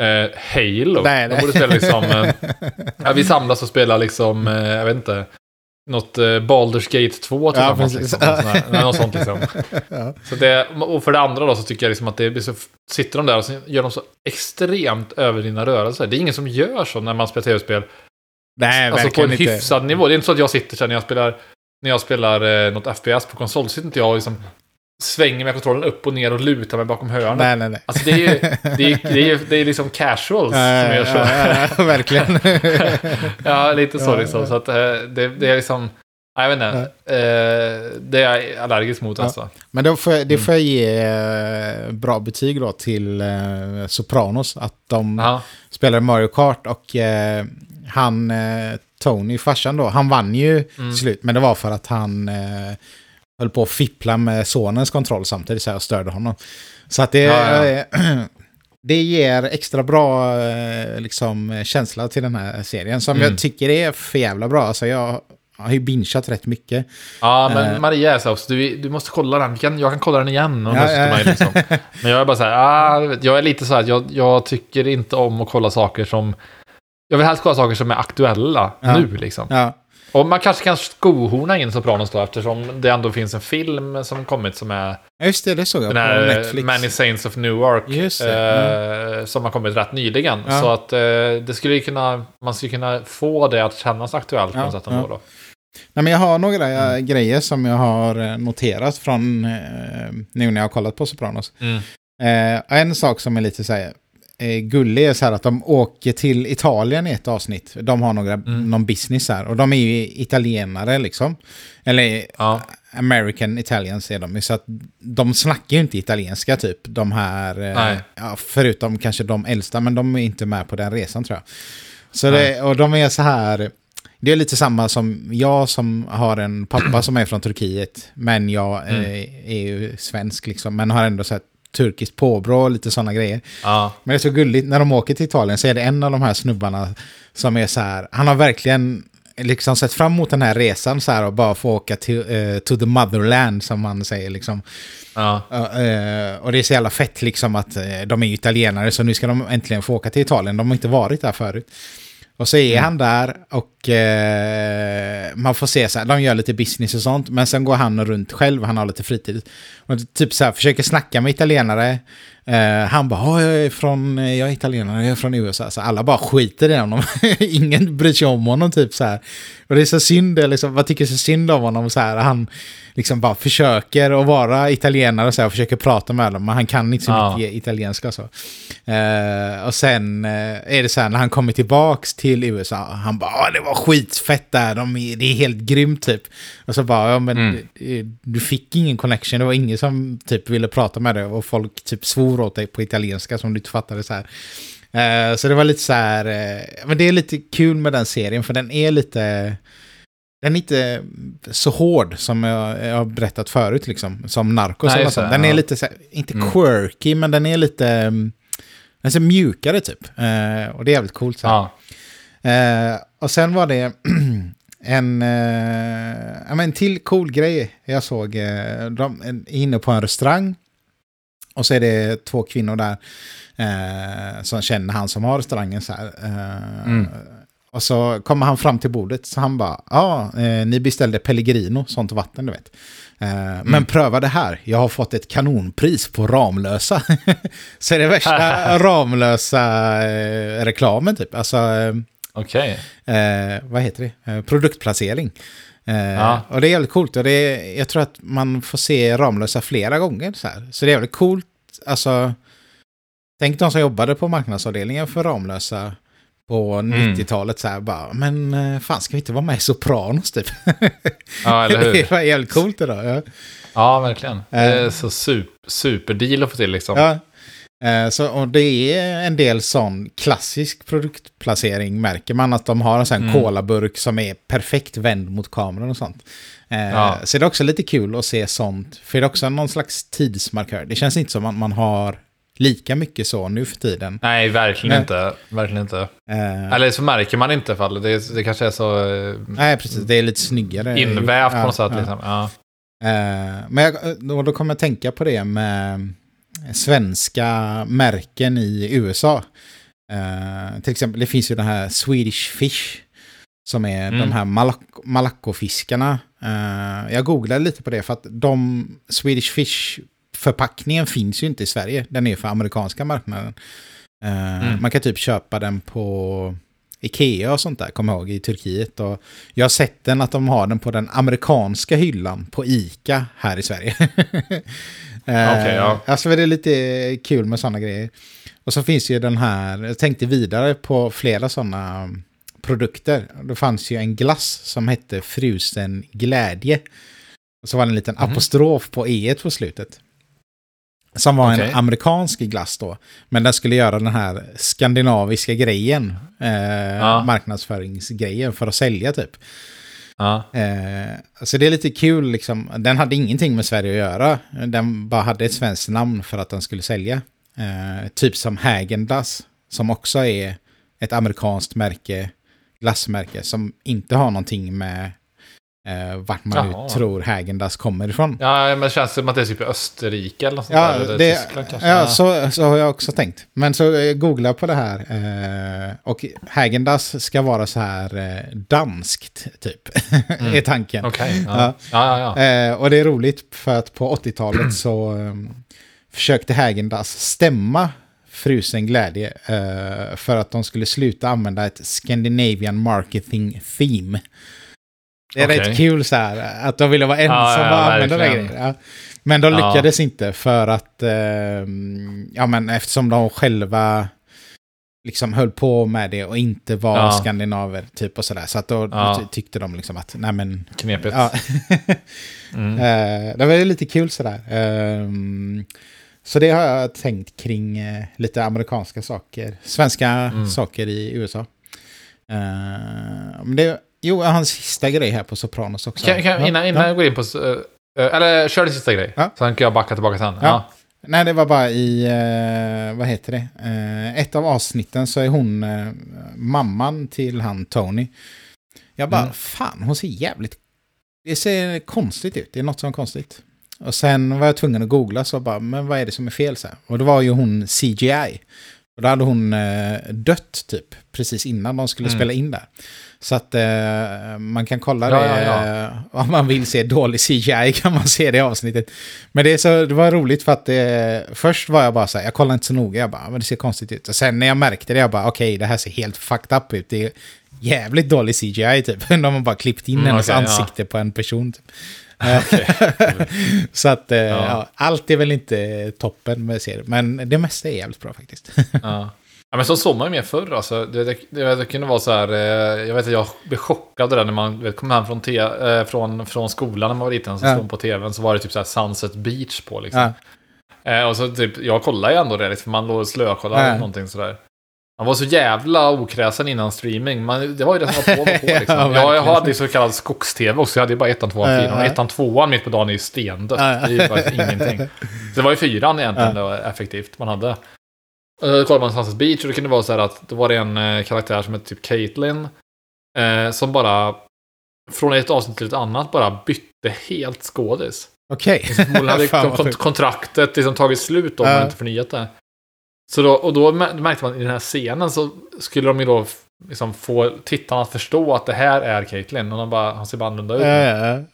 B: eh, Halo.
A: Nej,
B: de
A: nej.
B: borde spela liksom, eh, ja, vi samlas och spelar liksom, eh, jag vet inte, något eh, Baldur's Gate 2
A: Ja,
B: tillsammans.
A: precis.
B: liksom, här- nej, något sånt liksom.
A: Ja.
B: Så det, och för det andra då så tycker jag liksom att det blir så, sitter de där och så gör de så extremt överdrivna rörelser. Det är ingen som gör så när man spelar tv-spel.
A: Nej,
B: Alltså på en
A: inte.
B: hyfsad nivå. Det är inte så att jag sitter så här när jag spelar, när jag spelar eh, något FPS på konsol, sitter inte jag och liksom svänger med kontrollen upp och ner och lutar mig bakom hörnen.
A: Nej, nej, nej.
B: Alltså det är ju, det är, det är, det är liksom casuals som
A: Ja,
B: gör så.
A: ja, ja, verkligen.
B: ja, lite så liksom. Så att eh, det, det är liksom, jag vet inte. Eh, det är jag allergisk mot
A: Ja.
B: alltså.
A: Men då får jag, det
B: Mm.
A: får jag ge eh, bra betyg då till Sopranos. Att de
B: Ja.
A: spelade Mario Kart och han, Tony, farsan då, han vann ju
B: Mm.
A: slut. Men det var för att han höll på att fippla med sonens kontroll samtidigt så och störde honom. Så att det,
B: Ja,
A: eh, det ger extra bra eh, liksom, känsla till den här serien. Som
B: Mm.
A: jag tycker är för jävla bra. Alltså jag har ju bingeat rätt mycket.
B: Ja, men
A: Eh.
B: Maria är så du, du måste kolla den. Kan, jag kan kolla den igen om
A: Ja,
B: ja,
A: ja.
B: mig liksom. Men jag är bara så här, ah, jag jag är lite så här, jag, jag tycker inte om att kolla saker som... Jag vill helst kolla saker som är aktuella
A: Ja.
B: nu liksom.
A: Ja,
B: Och man kanske kan skohorna in Sopranos då, eftersom det ändå finns en film som kommit som är
A: just det, det såg jag
B: den
A: på
B: här
A: Netflix.
B: Many Saints of Newark.
A: Just det,
B: eh, Som har kommit rätt nyligen.
A: Ja.
B: Så att eh, det skulle kunna, man skulle kunna få det att kännas aktuellt på
A: Ja,
B: något sätt
A: ja.
B: ändå då.
A: Nej, men jag har några eh,
B: Mm.
A: grejer som jag har eh, noterat från eh, nu när jag har kollat på Sopranos.
B: Mm.
A: Eh, en sak som är lite så här, eh, gullig är så här att de åker till Italien i ett avsnitt. De har några,
B: Mm.
A: någon business här och de är ju italienare liksom. Eller
B: Ja.
A: American Italians är de ju, så att de snackar ju inte italienska typ. De här, eh, ja, förutom kanske de äldsta, men de är inte med på den resan tror jag. Så det, och de är så här, det är lite samma som jag som har en pappa som är från Turkiet, men jag
B: Mm.
A: eh, är ju svensk liksom, men har ändå här turkiskt påbrå och lite sådana grejer.
B: Ja.
A: Men det är så gulligt, när de åker till Italien så är det en av de här snubbarna som är så här, han har verkligen liksom sett fram emot den här resan så här och bara få åka till, eh, to the motherland som man säger liksom.
B: Ja.
A: Eh, och det är så jävla fett liksom att eh, de är italienare så nu ska de äntligen få åka till Italien, de har inte varit där förut. Och så är han där och eh, man får se så här, de gör lite business och sånt, men sen går han runt själv, han har lite fritid. Och typ så här, försöker snacka med italienare. Eh, han bara, "Ja, jag är från, jag är italienare, jag är från USA. Så alla bara skiter i honom. Ingen bryr sig om honom typ så här. Och det är så synd, liksom, vad tycker så synd om honom så här. Han liksom bara försöker att vara italienare så här, och försöker prata med dem, men han kan inte så
B: Ja.
A: mycket italienska så. Eh, och sen eh, är det så här när han kommer tillbaks till USA, han bara "Ah, det var skitfett där, de är, det är helt grymt typ. Och så bara, ja men
B: Mm.
A: du, du fick ingen connection, det var ingen som typ ville prata med dig och folk typ svor åt dig på italienska som du inte fattade så här. Eh, så det var lite så här, eh, men det är lite kul med den serien för den är lite, den är inte så hård som jag, jag har berättat förut liksom, som Narcos
B: Nej,
A: eller sånt. Den är
B: ja.
A: lite så här, inte
B: Mm.
A: quirky, men den är lite, mm, den är så mjukare typ. Eh, och det är jävligt coolt. Så här.
B: Ja.
A: Och sen var det en, en till cool grej jag såg. De är inne på en restaurang. Och så är det två kvinnor där eh, som känner han som har restaurangen. Så här, eh,
B: Mm.
A: Och så kommer han fram till bordet. Så han bara, ja, eh, ni beställde Pellegrino, sånt vatten du vet. Eh, Men pröva det här, jag har fått ett kanonpris på Ramlösa. så är det värsta Ramlösa eh, reklamen typ. Alltså, eh,
B: Okej.
A: eh, vad heter det? Produktplacering. Eh,
B: Ja.
A: Och det är jävligt coolt. Och det är, jag tror att man får se Ramlösa flera gånger. Så, här. så det är jävligt coolt. Alltså, tänk de som jobbade på marknadsavdelningen för Ramlösa på
B: Mm.
A: 90-talet så här bara, men eh, fan ska vi inte vara med i Sopranos typ?
B: Ja, eller hur?
A: det var jävligt coolt idag. Ja.
B: Ja, verkligen. Det är
A: Eh.
B: så super, superdeal att få till liksom.
A: Ja. Eh, Så, och det är en del sån klassisk produktplacering märker man att de har en sån
B: Mm.
A: kolaburk som är perfekt vänd mot kameran och sånt. Eh,
B: Ja.
A: Så det är också lite kul att se sånt, för det är också någon slags tidsmarkör. Det känns inte som att man har lika mycket så nu för tiden.
B: Nej, verkligen
A: Nej.
B: inte. Verkligen inte.
A: Eh,
B: Eller så märker man inte ifall det, det kanske är så
A: Nej, precis. Det är lite snyggare.
B: invävt på
A: Ja,
B: något sätt.
A: ja.
B: Liksom. Ja.
A: Men jag, då, då kommer jag tänka på det med svenska märken i USA. Eh, till exempel, det finns ju den här Swedish Fish. Som är
B: Mm.
A: de här malak- malackofiskarna. Eh, jag googlade lite på det för att de Swedish Fish förpackningen finns ju inte i Sverige. Den är för amerikanska marknaden. Eh,
B: Mm.
A: Man kan typ köpa den på Ikea och sånt där, kommer jag ihåg, i Turkiet. Och jag har sett den att de har den på den amerikanska hyllan på Ica här i Sverige. Eh,
B: Okej, ja.
A: Alltså det är lite kul med sådana grejer. Och så finns ju den här, jag tänkte vidare på flera sådana produkter. Det fanns ju en glass som hette Frusen Glädje. Och så var det en liten
B: Mhm.
A: apostrof på e på slutet. Som var
B: Okej.
A: en amerikansk glass då. Men den skulle göra den här skandinaviska grejen. Eh,
B: Ja.
A: Marknadsföringsgrejen för att sälja typ.
B: Ja.
A: Eh, så det är lite kul liksom. Den hade ingenting med Sverige att göra. Den bara hade ett svenskt namn för att den skulle sälja. Eh, typ som Hägendas, Som också är ett amerikanskt märke, glassmärke. Som inte har någonting med eh, vart man
B: Jaha.
A: nu tror Häagen-Dazs kommer ifrån.
B: ja, men det känns som att det är typ Österrike eller något sånt
A: Ja,
B: där.
A: Det,
B: Tyskland kanske.
A: ja så, så har jag också tänkt. Men så eh, googla på det här. Eh, och Häagen-Dazs ska vara så här eh, danskt, typ. är tanken.
B: Okej.
A: Ja.
B: Ja. Ja, ja.
A: Eh, och det är roligt för att på 80-talet så um, försökte Häagen-Dazs stämma Frusen Glädje eh, för att de skulle sluta använda ett Scandinavian Marketing Theme. Det är
B: Okej.
A: rätt kul så här, att de ville vara ensamma
B: Ja, ja,
A: och använda
B: verkligen.
A: grejer. Ja. Men de lyckades inte för att, eh, ja men eftersom de själva liksom höll på med det och inte var
B: Ja.
A: skandinaver typ och sådär. Så att då,
B: Ja.
A: tyckte de liksom att, nej men,
B: Knepigt.
A: ja.
B: Mm.
A: Eh, det var lite kul sådär. Ehm, så det har jag tänkt kring eh, lite amerikanska saker. Svenska
B: Mm.
A: saker i USA. Eh, men det, jo, en sista grej här på Sopranos också.
B: Kan, kan, innan, innan
A: ja.
B: jag går in på... eh, eh, eller kör din sista grej.
A: Ja.
B: Sen kan jag backa tillbaka sen.
A: Ja. Nej, det var bara i, eh, vad heter det? Ett av avsnitten så är hon mamman till han Tony. Jag bara,
B: Mm.
A: fan, hon ser jävligt... Det ser konstigt ut, det är något som är konstigt. Och sen var jag tvungen att googla så bara, men vad är det som är fel så här? Och det var ju hon CGI. Och då hade hon eh, dött typ, precis innan de skulle
B: Mm.
A: spela in där. Så att eh, man kan kolla
B: Ja,
A: det,
B: ja,
A: eh, om man vill se dålig CGI kan man se det avsnittet. Men det, är så, det var roligt för att eh, först var jag bara så här, jag kollade inte så noga, jag bara, men det ser konstigt ut. Och sen när jag märkte det, jag bara, okej, det här ser helt fucked up ut. Det jävligt dålig CGI typ. De har bara klippt in
B: Mm,
A: hennes
B: ja.
A: ansikte på en person. Typ. så att eh, ja. allt är väl inte toppen med serien, men det mesta är jävligt bra faktiskt.
B: Ja. ja, men så såg man ju mer förr. Alltså. Det, det, det, det kunde vara så här, eh, jag vet att jag blev chockad där när man vet, kom hem från, te, eh, från, från skolan när man var liten. Så
A: Ja.
B: stod på tvn så var det typ så här Sunset Beach på liksom.
A: ja.
B: Och så typ, jag kollade ju ändå det, liksom, man låg och slökollade
A: Ja.
B: någonting sådär. Man var så jävla okräsen innan streaming. Man, det var ju det som var på, var på liksom.
A: Ja,
B: jag, jag hade så kallad skogs-tv också. Jag hade ju bara ettan, tvåan, fyran. Och ettan, tvåan mitt på dagen är ju stendött. Det är ju faktiskt ingenting. Så det var ju fyran egentligen då, effektivt man hade. Och Då kollade man Sunset Beach och det kunde vara så här att då var det en eh, karaktär som hette typ Caitlyn. Eh, som bara från ett avsnitt till ett annat bara bytte helt skådis.
A: Okej.
B: Hon hade
A: Fan, vad
B: kont- kontraktet liksom tagit slut om
A: Ja.
B: man inte förnyat det. Så då, och då märkte man i den här scenen så skulle de ju då liksom få tittarna att förstå att det här är Caitlyn. Och de bara, han ser bara annorlunda ut.
A: Äh.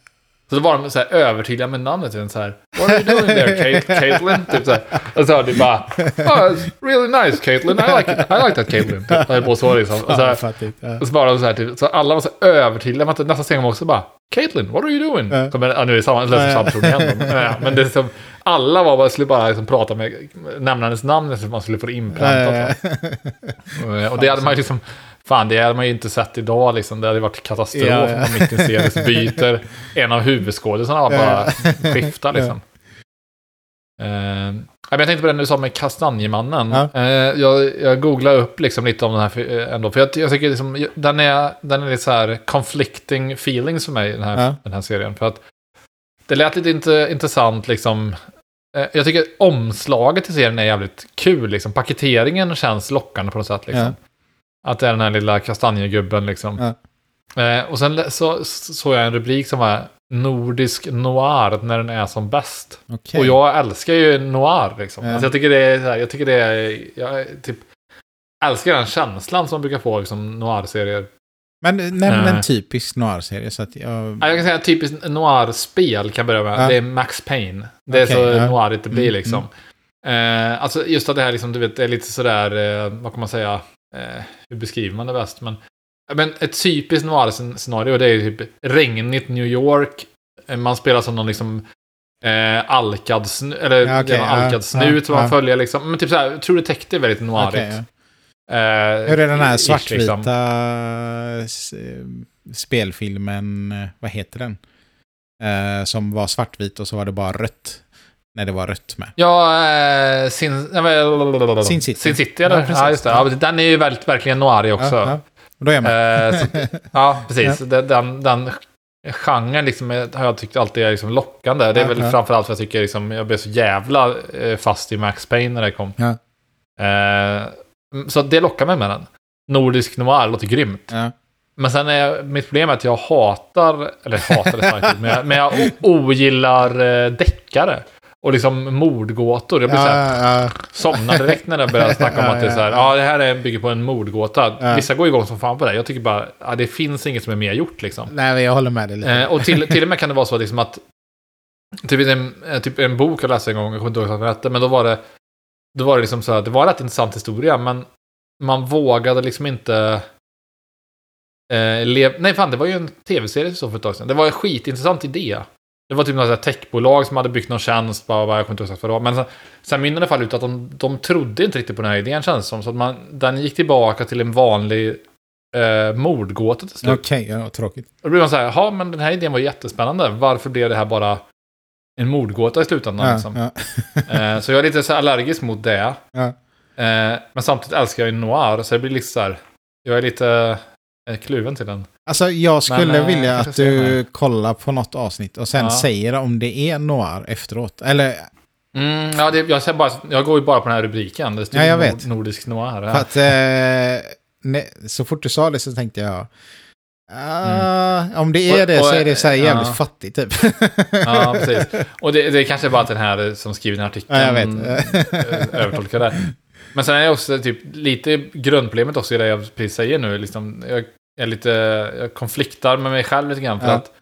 B: Så då var de så här övertydliga med namnet. du, Så här, What are you doing there, Caitlyn? Typ så här. Och så hade de bara, oh, it's really nice Caitlyn. I like it. I like that Caitlyn. Typ. Höll på så liksom. Och så, här.
A: Ja.
B: och så bara så här, typ, så alla var så övertydliga med att nästa var också bara, Caitlyn, what are you doing?
A: Ja.
B: Som, ja, nu är det samma, eller samma person igen. Ja, men det är som, alla var bara, skulle bara liksom prata med, nämna hennes namn så man skulle få det inpräntat.
A: Eh,
B: Och det hade man ju liksom, fan det hade man ju inte sett idag liksom. Det hade varit katastrof
A: Ja,
B: om
A: ja.
B: man mitt i en serie så byter en av huvudskådisarna bara skiftar liksom. Eh, men jag tänkte på det du sa med Kastanjemannen.
A: Ja.
B: Eh, jag, jag googlade upp liksom lite om den här eh, ändå. För jag, jag tycker liksom, den är, den är lite så här conflicting feelings för mig, den här,
A: Ja.
B: den här serien. För att det lät lite inte, intressant liksom. Eh, jag tycker omslaget till serien är jävligt kul. Liksom. Paketeringen känns lockande på något sätt. Liksom. Att det är den här lilla kastanjegubben liksom. Eh, och sen så så såg jag en rubrik som var Nordisk noir när den är som bäst.
A: Okej.
B: Och jag älskar ju noir liksom.
A: Ja.
B: Alltså, jag tycker det är, så här, jag tycker det är, jag är typ älskar den känslan som man brukar få liksom noir-serier.
A: Men nämn
B: Eh.
A: en typisk noir-serie så att jag...
B: Ja, Jag kan säga att typiskt noir-spel kan börja med.
A: Ja.
B: Det är Max Payne. Det är
A: Okej,
B: så
A: ja.
B: noirigt det blir
A: Mm,
B: liksom. Eh, alltså just att det här liksom, du vet, är lite sådär, eh, vad kan man säga, eh, hur beskriver man det bäst? Men, men ett typiskt noir-scenario det är typ regnigt New York. Eh, Man spelar som någon liksom eh, alkad, snu, eller
A: Ja, ja,
B: alkad
A: ja,
B: snut som man
A: ja.
B: följer liksom. Men typ såhär, True Detective är väldigt noirigt.
A: Okej, ja.
B: Eh,
A: Hur är den här
B: ish,
A: svartvita
B: liksom.
A: spelfilmen, vad heter den? Eh, som var svartvit och så var det bara rött. När det var rött med.
B: Ja, eh, Sin, nej,
A: Sin City.
B: Sin City, eller?
A: Ja,
B: Ja, just det. Ja, den är ju väldigt, verkligen noir också.
A: Ja, ja. Då är jag med.
B: Eh, så, ja, precis. Den, den, den genren liksom är, har jag tyckt alltid är liksom lockande. Det är
A: Ja,
B: väl
A: ja.
B: framförallt för att jag tycker liksom, jag blev så jävla eh, fast i Max Payne när det kom.
A: Ja.
B: Eh, så det lockar mig med den. Nordisk noir låter grymt.
A: Ja.
B: Men sen är mitt problem är att jag hatar, eller hatar det starkt, men jag, men jag ogillar eh, deckare. Och liksom mordgåtor. Jag blir så här,
A: Ja, ja,
B: somnar direkt när jag börjar snacka om att det är så här, ja det här är, bygger på en mordgåta.
A: Ja.
B: Vissa går igång som fan på det. Jag tycker bara, ja, det finns inget som är mer gjort liksom.
A: Nej, jag håller med dig lite.
B: Eh, och till, till och med kan det vara så liksom att, typ en, eh, typ en bok jag läste en gång, jag kommer inte ihåg vad den hette, men då var det, då var det liksom så här, det var en rätt intressant historia, men man vågade liksom inte eh, lev, nej fan, det var ju en tv-serie så för ett tag sedan. Det var en skitintressant idé. Det var typ något techbolag som hade byggt någon tjänst, bara, bara, jag kommer inte ihåg exakt vad det var. Men sen, sen mynnade det fall ut att de, de trodde inte riktigt på den här idén känns som. Så att man, den gick tillbaka till en vanlig eh, mordgåta till slut.
A: Okej, ja, tråkigt.
B: Och då blir man så här, ja men den här idén var jättespännande. Varför blev det här bara en mordgåta i slutändan?
A: Ja,
B: liksom?
A: ja,
B: Eh, så jag är lite så allergisk mot det.
A: ja.
B: Eh, men samtidigt älskar jag ju noir, så det blir lite så här, jag är lite eh, kluven till den.
A: Alltså jag skulle
B: Men, eh,
A: vilja att du kollar på något avsnitt och sen
B: Ja.
A: säger om det är noir efteråt. Eller
B: Mm, ja, det, jag, bara, jag går ju bara på den här rubriken. Det
A: Ja, jag
B: nord,
A: vet.
B: Nordisk noir.
A: för
B: Ja.
A: att eh, ne, så fort du sa det så tänkte jag ah, om det är
B: Mm. Och-
A: det så är det så här
B: ja.
A: jävligt fattigt typ.
B: ja, precis. Och det, det är kanske bara att den här som skriver den här artikeln
A: Ja, jag vet.
B: eh, övertolkar det. Men sen är det också typ lite grundproblemet också i det jag precis säger nu. Liksom, jag är lite, jag konfliktar med mig själv lite grann. För
A: Ja.
B: att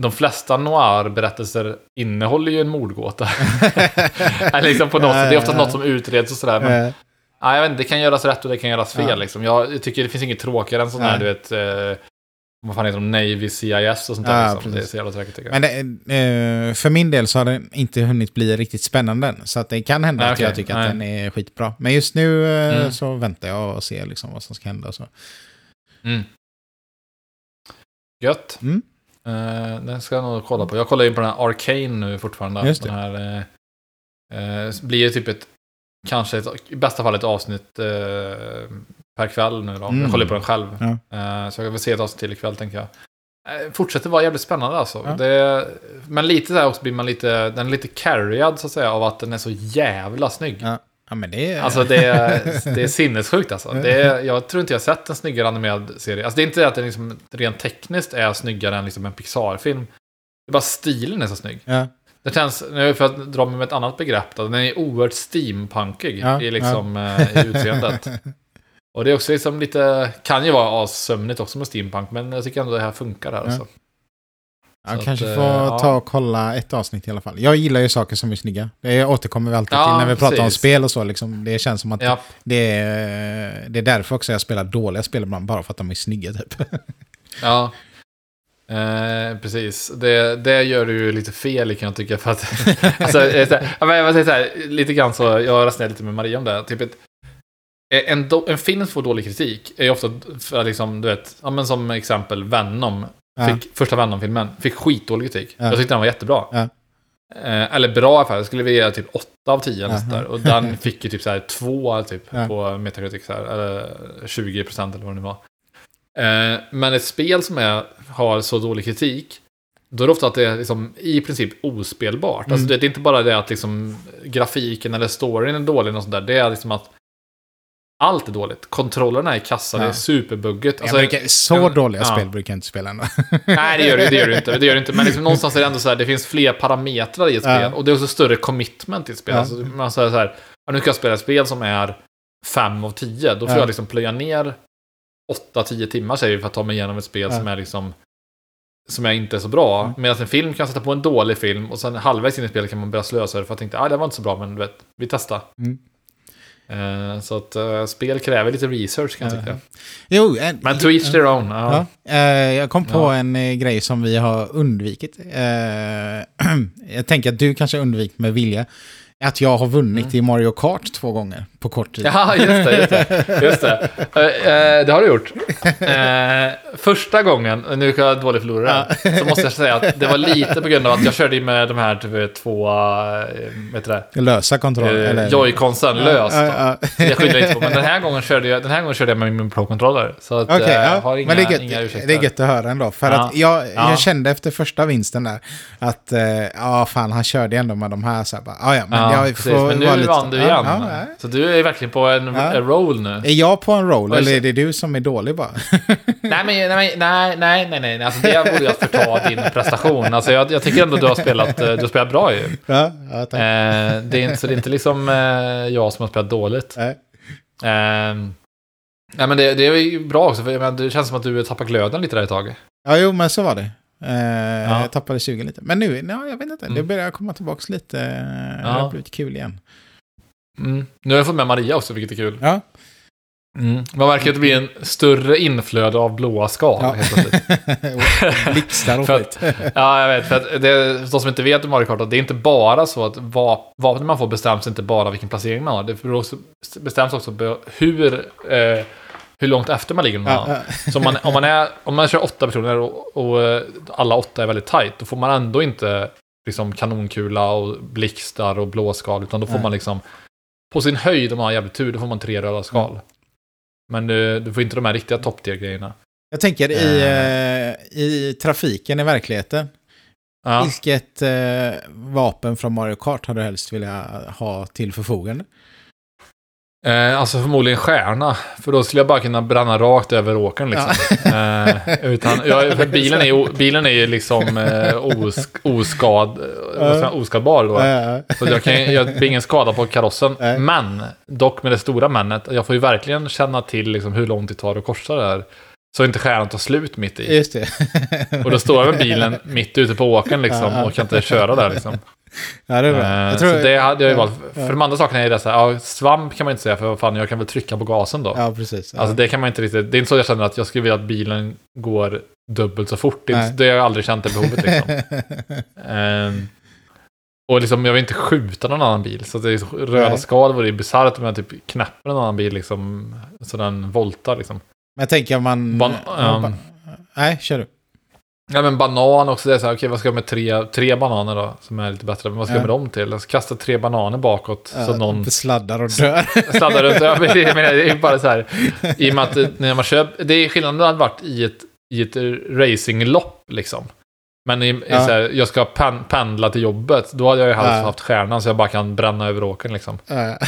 B: de flesta noir-berättelser innehåller ju en mordgåta. Liksom på något sätt. Det är oftast något som utreds och sådär. Men, ja, jag vet inte, det kan göras rätt och det kan göras fel.
A: Ja.
B: Liksom. Jag tycker det finns inget tråkigare än sån här, du vet, eh, vad fan heter de, Navy CIS och sånt där.
A: Ja,
B: liksom. Det är så jävla tråkigt tycker jag.
A: Men det, eh, för min del så har den inte hunnit bli riktigt spännande än. Så att det kan hända
B: Nej,
A: att jag tycker
B: Nej.
A: att den är skitbra. Men just nu eh,
B: Mm.
A: så väntar jag och ser liksom vad som ska hända. Så.
B: Mm. Gött.
A: Mm.
B: Eh, den ska jag nog kolla på. Jag kollar in på den här Arcane nu fortfarande.
A: Just det.
B: Den här, eh, eh, blir det typ ett, kanske ett, i bästa fall ett avsnitt per kväll nu då.
A: Mm.
B: Jag kollar på den själv.
A: Ja.
B: Så jag vill se ett avsnitt till ikväll tänker jag. Fortsätter vara jävligt spännande alltså.
A: Ja.
B: Det, men lite här också blir man lite, den är lite carried så att säga av att den är så jävla snygg.
A: Ja. Ja, men det är...
B: Alltså det är, det är sinnessjukt alltså. Det är, jag tror inte jag sett en snyggare animerad serie. Alltså det är inte det att den liksom rent tekniskt är snyggare än liksom en Pixar-film. Det är bara stilen är så snygg.
A: ja.
B: Det känns, nu för att dra mig med ett annat begrepp då, den är oerhört steampunkig
A: Ja,
B: i, liksom, eh, i utseendet. Och det är också liksom lite, kan ju vara assömnigt också med steampunk, men jag tycker ändå det här funkar här
A: Ja.
B: alltså.
A: Jag
B: Så
A: kanske
B: att,
A: får
B: eh, ja.
A: ta och kolla ett avsnitt i alla fall. Jag gillar ju saker som är snygga. Det återkommer vi alltid
B: Ja,
A: till när vi pratar om spel och så. Liksom. Det känns som att
B: Ja,
A: det, är, det är därför också jag spelar dåliga spel ibland. Bara för att de är snygga typ.
B: ja. Eh, precis, det, det gör du ju lite fel kan jag tycka. För att, alltså, här, jag säger så här, lite grann så, jag resonerade lite med Maria om det. Typ ett, eh, en, do, en film får dålig kritik är ofta, för att liksom, du vet, ja, men som exempel Venom.
A: Ja.
B: Fick, Första Venom-filmen fick skitdålig kritik.
A: Ja.
B: Jag tyckte den var jättebra.
A: Ja.
B: Eh, eller bra fall, jag skulle vilja ge typ 8 av 10 eller
A: Ja.
B: sånt där. Och den fick ju typ så här 2 typ, på Metacritic, så här, eller 20% eller vad det nu var. Eh, men ett spel som är, har så dålig kritik, då är det ofta att det är liksom i princip ospelbart. Alltså
A: Mm.
B: det är inte bara det att liksom grafiken eller storyn är dålig och sånt där. Det är liksom att allt är dåligt. Kontrollerna är kassa, det är
A: Ja.
B: superbugget. Alltså,
A: jag brukar, så
B: en-
A: dåliga
B: ja.
A: spel brukar jag inte spela ändå.
B: Nej, det gör det, det gör det inte. Det gör det inte. Men liksom någonstans är det ändå så här, det finns fler parametrar i ett
A: Ja.
B: spel. Och det är också större commitment i ett spel.
A: Ja.
B: Alltså, man säger så här, ja, nu ska jag spela ett spel som är 5 av 10. Då får
A: Ja.
B: jag liksom plöja ner 8-10 timmar säger vi för att ta mig igenom ett spel
A: Ja.
B: som är liksom som är inte är så bra.
A: Mm.
B: Medan en film kan jag sätta på en dålig film och sen halvvägs in i spelet kan man börja slösa det för att jag tänkte ah, det var inte så bra men du vet, vi testar.
A: Mm.
B: Eh, så att eh, spel kräver lite research kan jag
A: Ja.
B: tycka.
A: Jo, en,
B: Men to each their own. Ja.
A: Ja, eh, jag kom på
B: Ja.
A: en grej som vi har undvikit. Jag tänker att du kanske undvikit med vilja. Att jag har vunnit i Mario Kart två gånger på kort tid.
B: Ja, just det. Just det, just det. Eh, eh, det har du gjort. Eh, första gången, nu är jag dålig förlorare, så måste jag säga att det var lite på grund av att jag körde med de här typ, två, eh, vet du det,
A: Lösa kontroll.
B: eh,
A: eller?
B: joyconsen löst.
A: Ja, ja, ja.
B: Jag skyller inte på, men den här gången körde jag, den här gången körde jag med min Pro-controller. Så att,
A: Okej,
B: eh,
A: ja.
B: har inga,
A: men det är,
B: inga
A: gött,
B: ursäkter.
A: det är gött att höra ändå. För
B: Ja.
A: att jag,
B: Ja.
A: jag kände efter första vinsten där att, ja fan han körde ändå med de här. Så här bara, "Ah, ja, men
B: Ja,
A: jag
B: precis.
A: får
B: Men nu vann du
A: Ja,
B: igen.
A: ja, ja.
B: Så du är verkligen på en,
A: Ja.
B: en roll nu.
A: Är jag på en roll eller är det du som är dålig bara?
B: Nej, men, nej, nej, nej, nej, nej. Alltså, det ju att förta din prestation. Alltså, jag, jag tycker ändå du har spelat, eh, du har spelat bra ju.
A: ja, ja, tack.
B: Eh, det är inte, så det är inte liksom eh, jag som har spelat dåligt.
A: Nej.
B: Eh, nej, men det, det är bra också, för jag menar, det känns som att du tappar glöden lite där ett tag.
A: Ja, jo, men så var det. Eh,
B: Ja.
A: Jag tappade 20 lite. Men nu, ja, jag vet inte, det
B: Mm.
A: börjar komma tillbaka lite. Det
B: Ja.
A: har blivit kul igen.
B: Mm. Nu har jag fått med Maria också, vilket är kul.
A: Ja,
B: Mm. Man märker att det blir en större inflöde av blåa skal.
A: Ja.
B: helt
A: blixtar och skit.
B: Ja, jag vet. För att det, de som inte vet om Mario Kart, det är inte bara så att vapnen man får bestäms inte bara vilken placering man har. Det också, bestäms också hur, eh, hur långt efter man ligger.
A: Ja, ja.
B: Så om man, om, man är, om man kör åtta personer och, och eh, alla åtta är väldigt tight, då får man ändå inte liksom kanonkula och blixtar och blåskal, utan då får
A: Nej.
B: man liksom på sin höjd, om man har jävligt tur, då får man tre röda skal. Men du, du får inte de här riktiga top grejerna
A: Jag tänker i, eh, i trafiken i verkligheten.
B: Ja.
A: Vilket eh, vapen från Mario Kart hade du helst vilja ha till förfogande?
B: Eh, alltså förmodligen stjärna. För då skulle jag bara kunna bränna rakt över åkern liksom. Eh, utan, ja, för bilen är bilen är ju liksom eh, osk, oskad, eh, man, oskadbar då.
A: Ja, ja.
B: Så jag, kan, jag blir ingen skada på karossen. Men, dock med det stora männet, jag får ju verkligen känna till liksom, hur långt det tar att korsa det här. Så inte stjärnan tar slut mitt i.
A: Just det.
B: Och då står jag med bilen mitt ute på åkern liksom och kan inte köra där liksom.
A: Ja, det är bra.
B: Eh,
A: Jag tror,
B: så det hade jag ju valt. För de andra sakerna är det så här, ja, svamp kan man inte säga för vad fan, jag kan väl trycka på gasen då.
A: Ja, precis. Ja.
B: Alltså det kan man inte riktigt, det är inte så jag känner att jag skulle vilja att bilen går dubbelt så fort. Det, inte- det har jag aldrig känt det behovet liksom. Ehm, och liksom, jag vill inte skjuta någon annan bil. Så det är, så- röda
A: Nej.
B: skal vore ju bisarrt om jag typ knäpper en annan bil liksom. Så den voltar liksom.
A: Men jag tänker om man...
B: Ban- um,
A: ba- Nej, kör du.
B: Ja men banan också, det är så här, okej vad ska jag med tre, tre bananer då? Som är lite bättre, men vad ska jag
A: Ja.
B: med dem till? Jag ska kasta tre bananer bakåt. så
A: Ja,
B: någon
A: Sladdar och dör.
B: sladdar runt. Ja, men det, men det är bara så här, i och med att när man kör, det är skillnaden hade varit i ett, i ett racinglopp liksom. Men i, i
A: Ja.
B: så här, jag ska pen, pendla till jobbet, då hade jag ju helst
A: Ja.
B: haft stjärnan så jag bara kan bränna över åkern liksom.
A: Ja.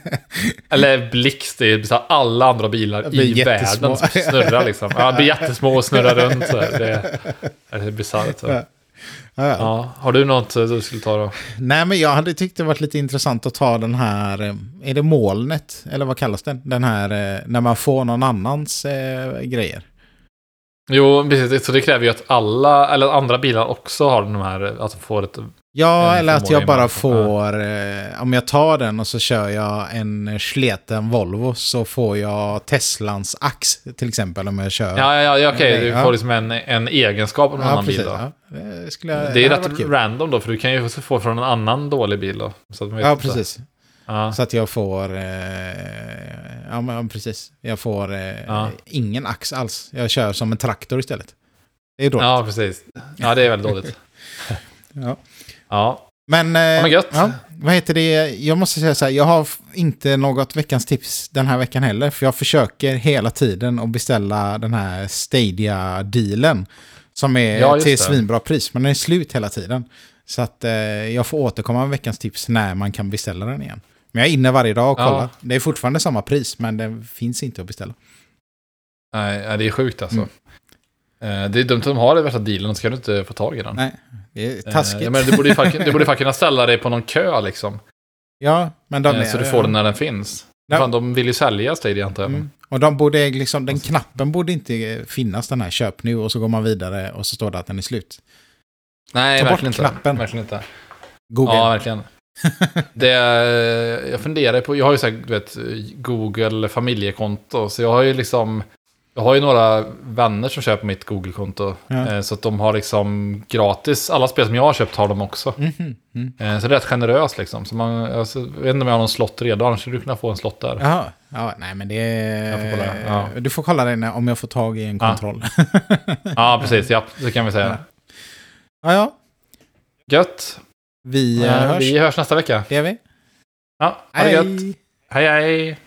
B: Eller blixt, det är så här, alla andra bilar i
A: jättesmå.
B: världen som snurrar liksom. Ja, det blir jättesmå och snurrar runt så här. Det, det är bisarrt.
A: Ja,
B: har du något eh, du skulle ta då?
A: Nej, men jag hade tyckt det varit lite intressant att ta den här, eh, är det molnet? Eller vad kallas den? Den här, eh, när man får någon annans eh, grejer.
B: Jo, precis. Så det kräver ju att alla, eller andra bilar också har de här, alltså får ett
A: Ja, eller att jag bara får... Eh, om jag tar den och så kör jag en sleten Volvo så får jag Teslans ax till exempel om jag kör.
B: Ja, ja, ja okej. Du
A: Ja.
B: får liksom en, en egenskap av en annan bil då.
A: Ja, det, jag,
B: Det är rätt random då, för du kan ju få från en annan dålig bil då. Så att
A: Ja, precis.
B: Ja.
A: Så att jag får... Eh, ja, men precis. Jag får eh,
B: Ja.
A: ingen ax alls. Jag kör som en traktor istället. Det är dåligt.
B: ja, precis. Ja, det är väldigt dåligt.
A: Ja.
B: Ja,
A: Men, eh,
B: gött.
A: Ja, vad heter det? Jag måste säga så här, jag har inte något veckans tips den här veckan heller. För jag försöker hela tiden att beställa den här Stadia-dealen. Som är
B: Ja,
A: till svinbra pris, men den är slut hela tiden. Så att eh, jag får återkomma med veckans tips när man kan beställa den igen. Men jag är inne varje dag och
B: Ja.
A: kollar. Det är fortfarande samma pris, men det finns inte att beställa.
B: nej, det är sjukt alltså.
A: Mm.
B: Eh, Det är dumt att de har det värsta dealen, så kan du inte få tag i den.
A: Nej, det är
B: Eh,
A: taskigt.
B: Ja, men du borde ju fan, du borde fan kunna ställa dig på någon kö liksom.
A: ja, men de
B: Eh,
A: är,
B: så du får den när den finns.
A: Ja.
B: Fan, de vill ju sälja Stadia antar jag.
A: Mm. Och de borde liksom, den knappen borde inte finnas den här köp nu och så går man vidare och så står det att den är slut.
B: Nej,
A: Ta bort
B: verkligen inte.
A: knappen.
B: Verkligen inte.
A: Google.
B: Ja, verkligen. Det, jag funderar på, jag har ju så här, du vet, Google familjekonto, så jag har ju liksom, jag har ju några vänner som köper mitt Google-konto.
A: Ja.
B: Eh, Så att de har liksom gratis, alla spel som jag har köpt har de också.
A: Mm.
B: Eh, Så det är rätt generöst liksom. Så man, alltså, jag vet inte om jag har någon slott redan, annars skulle du kunna få en slott där.
A: Jaha, ja, nej men det
B: får kolla, ja.
A: Du får kolla det om jag får tag i en
B: Ja.
A: kontroll.
B: Ja, precis, ja, det kan vi säga.
A: ja, ja.
B: Gött.
A: Vi
B: Eh,
A: hörs.
B: Vi hörs nästa vecka.
A: Det gör vi.
B: Ja, ha det gött. Hej hej.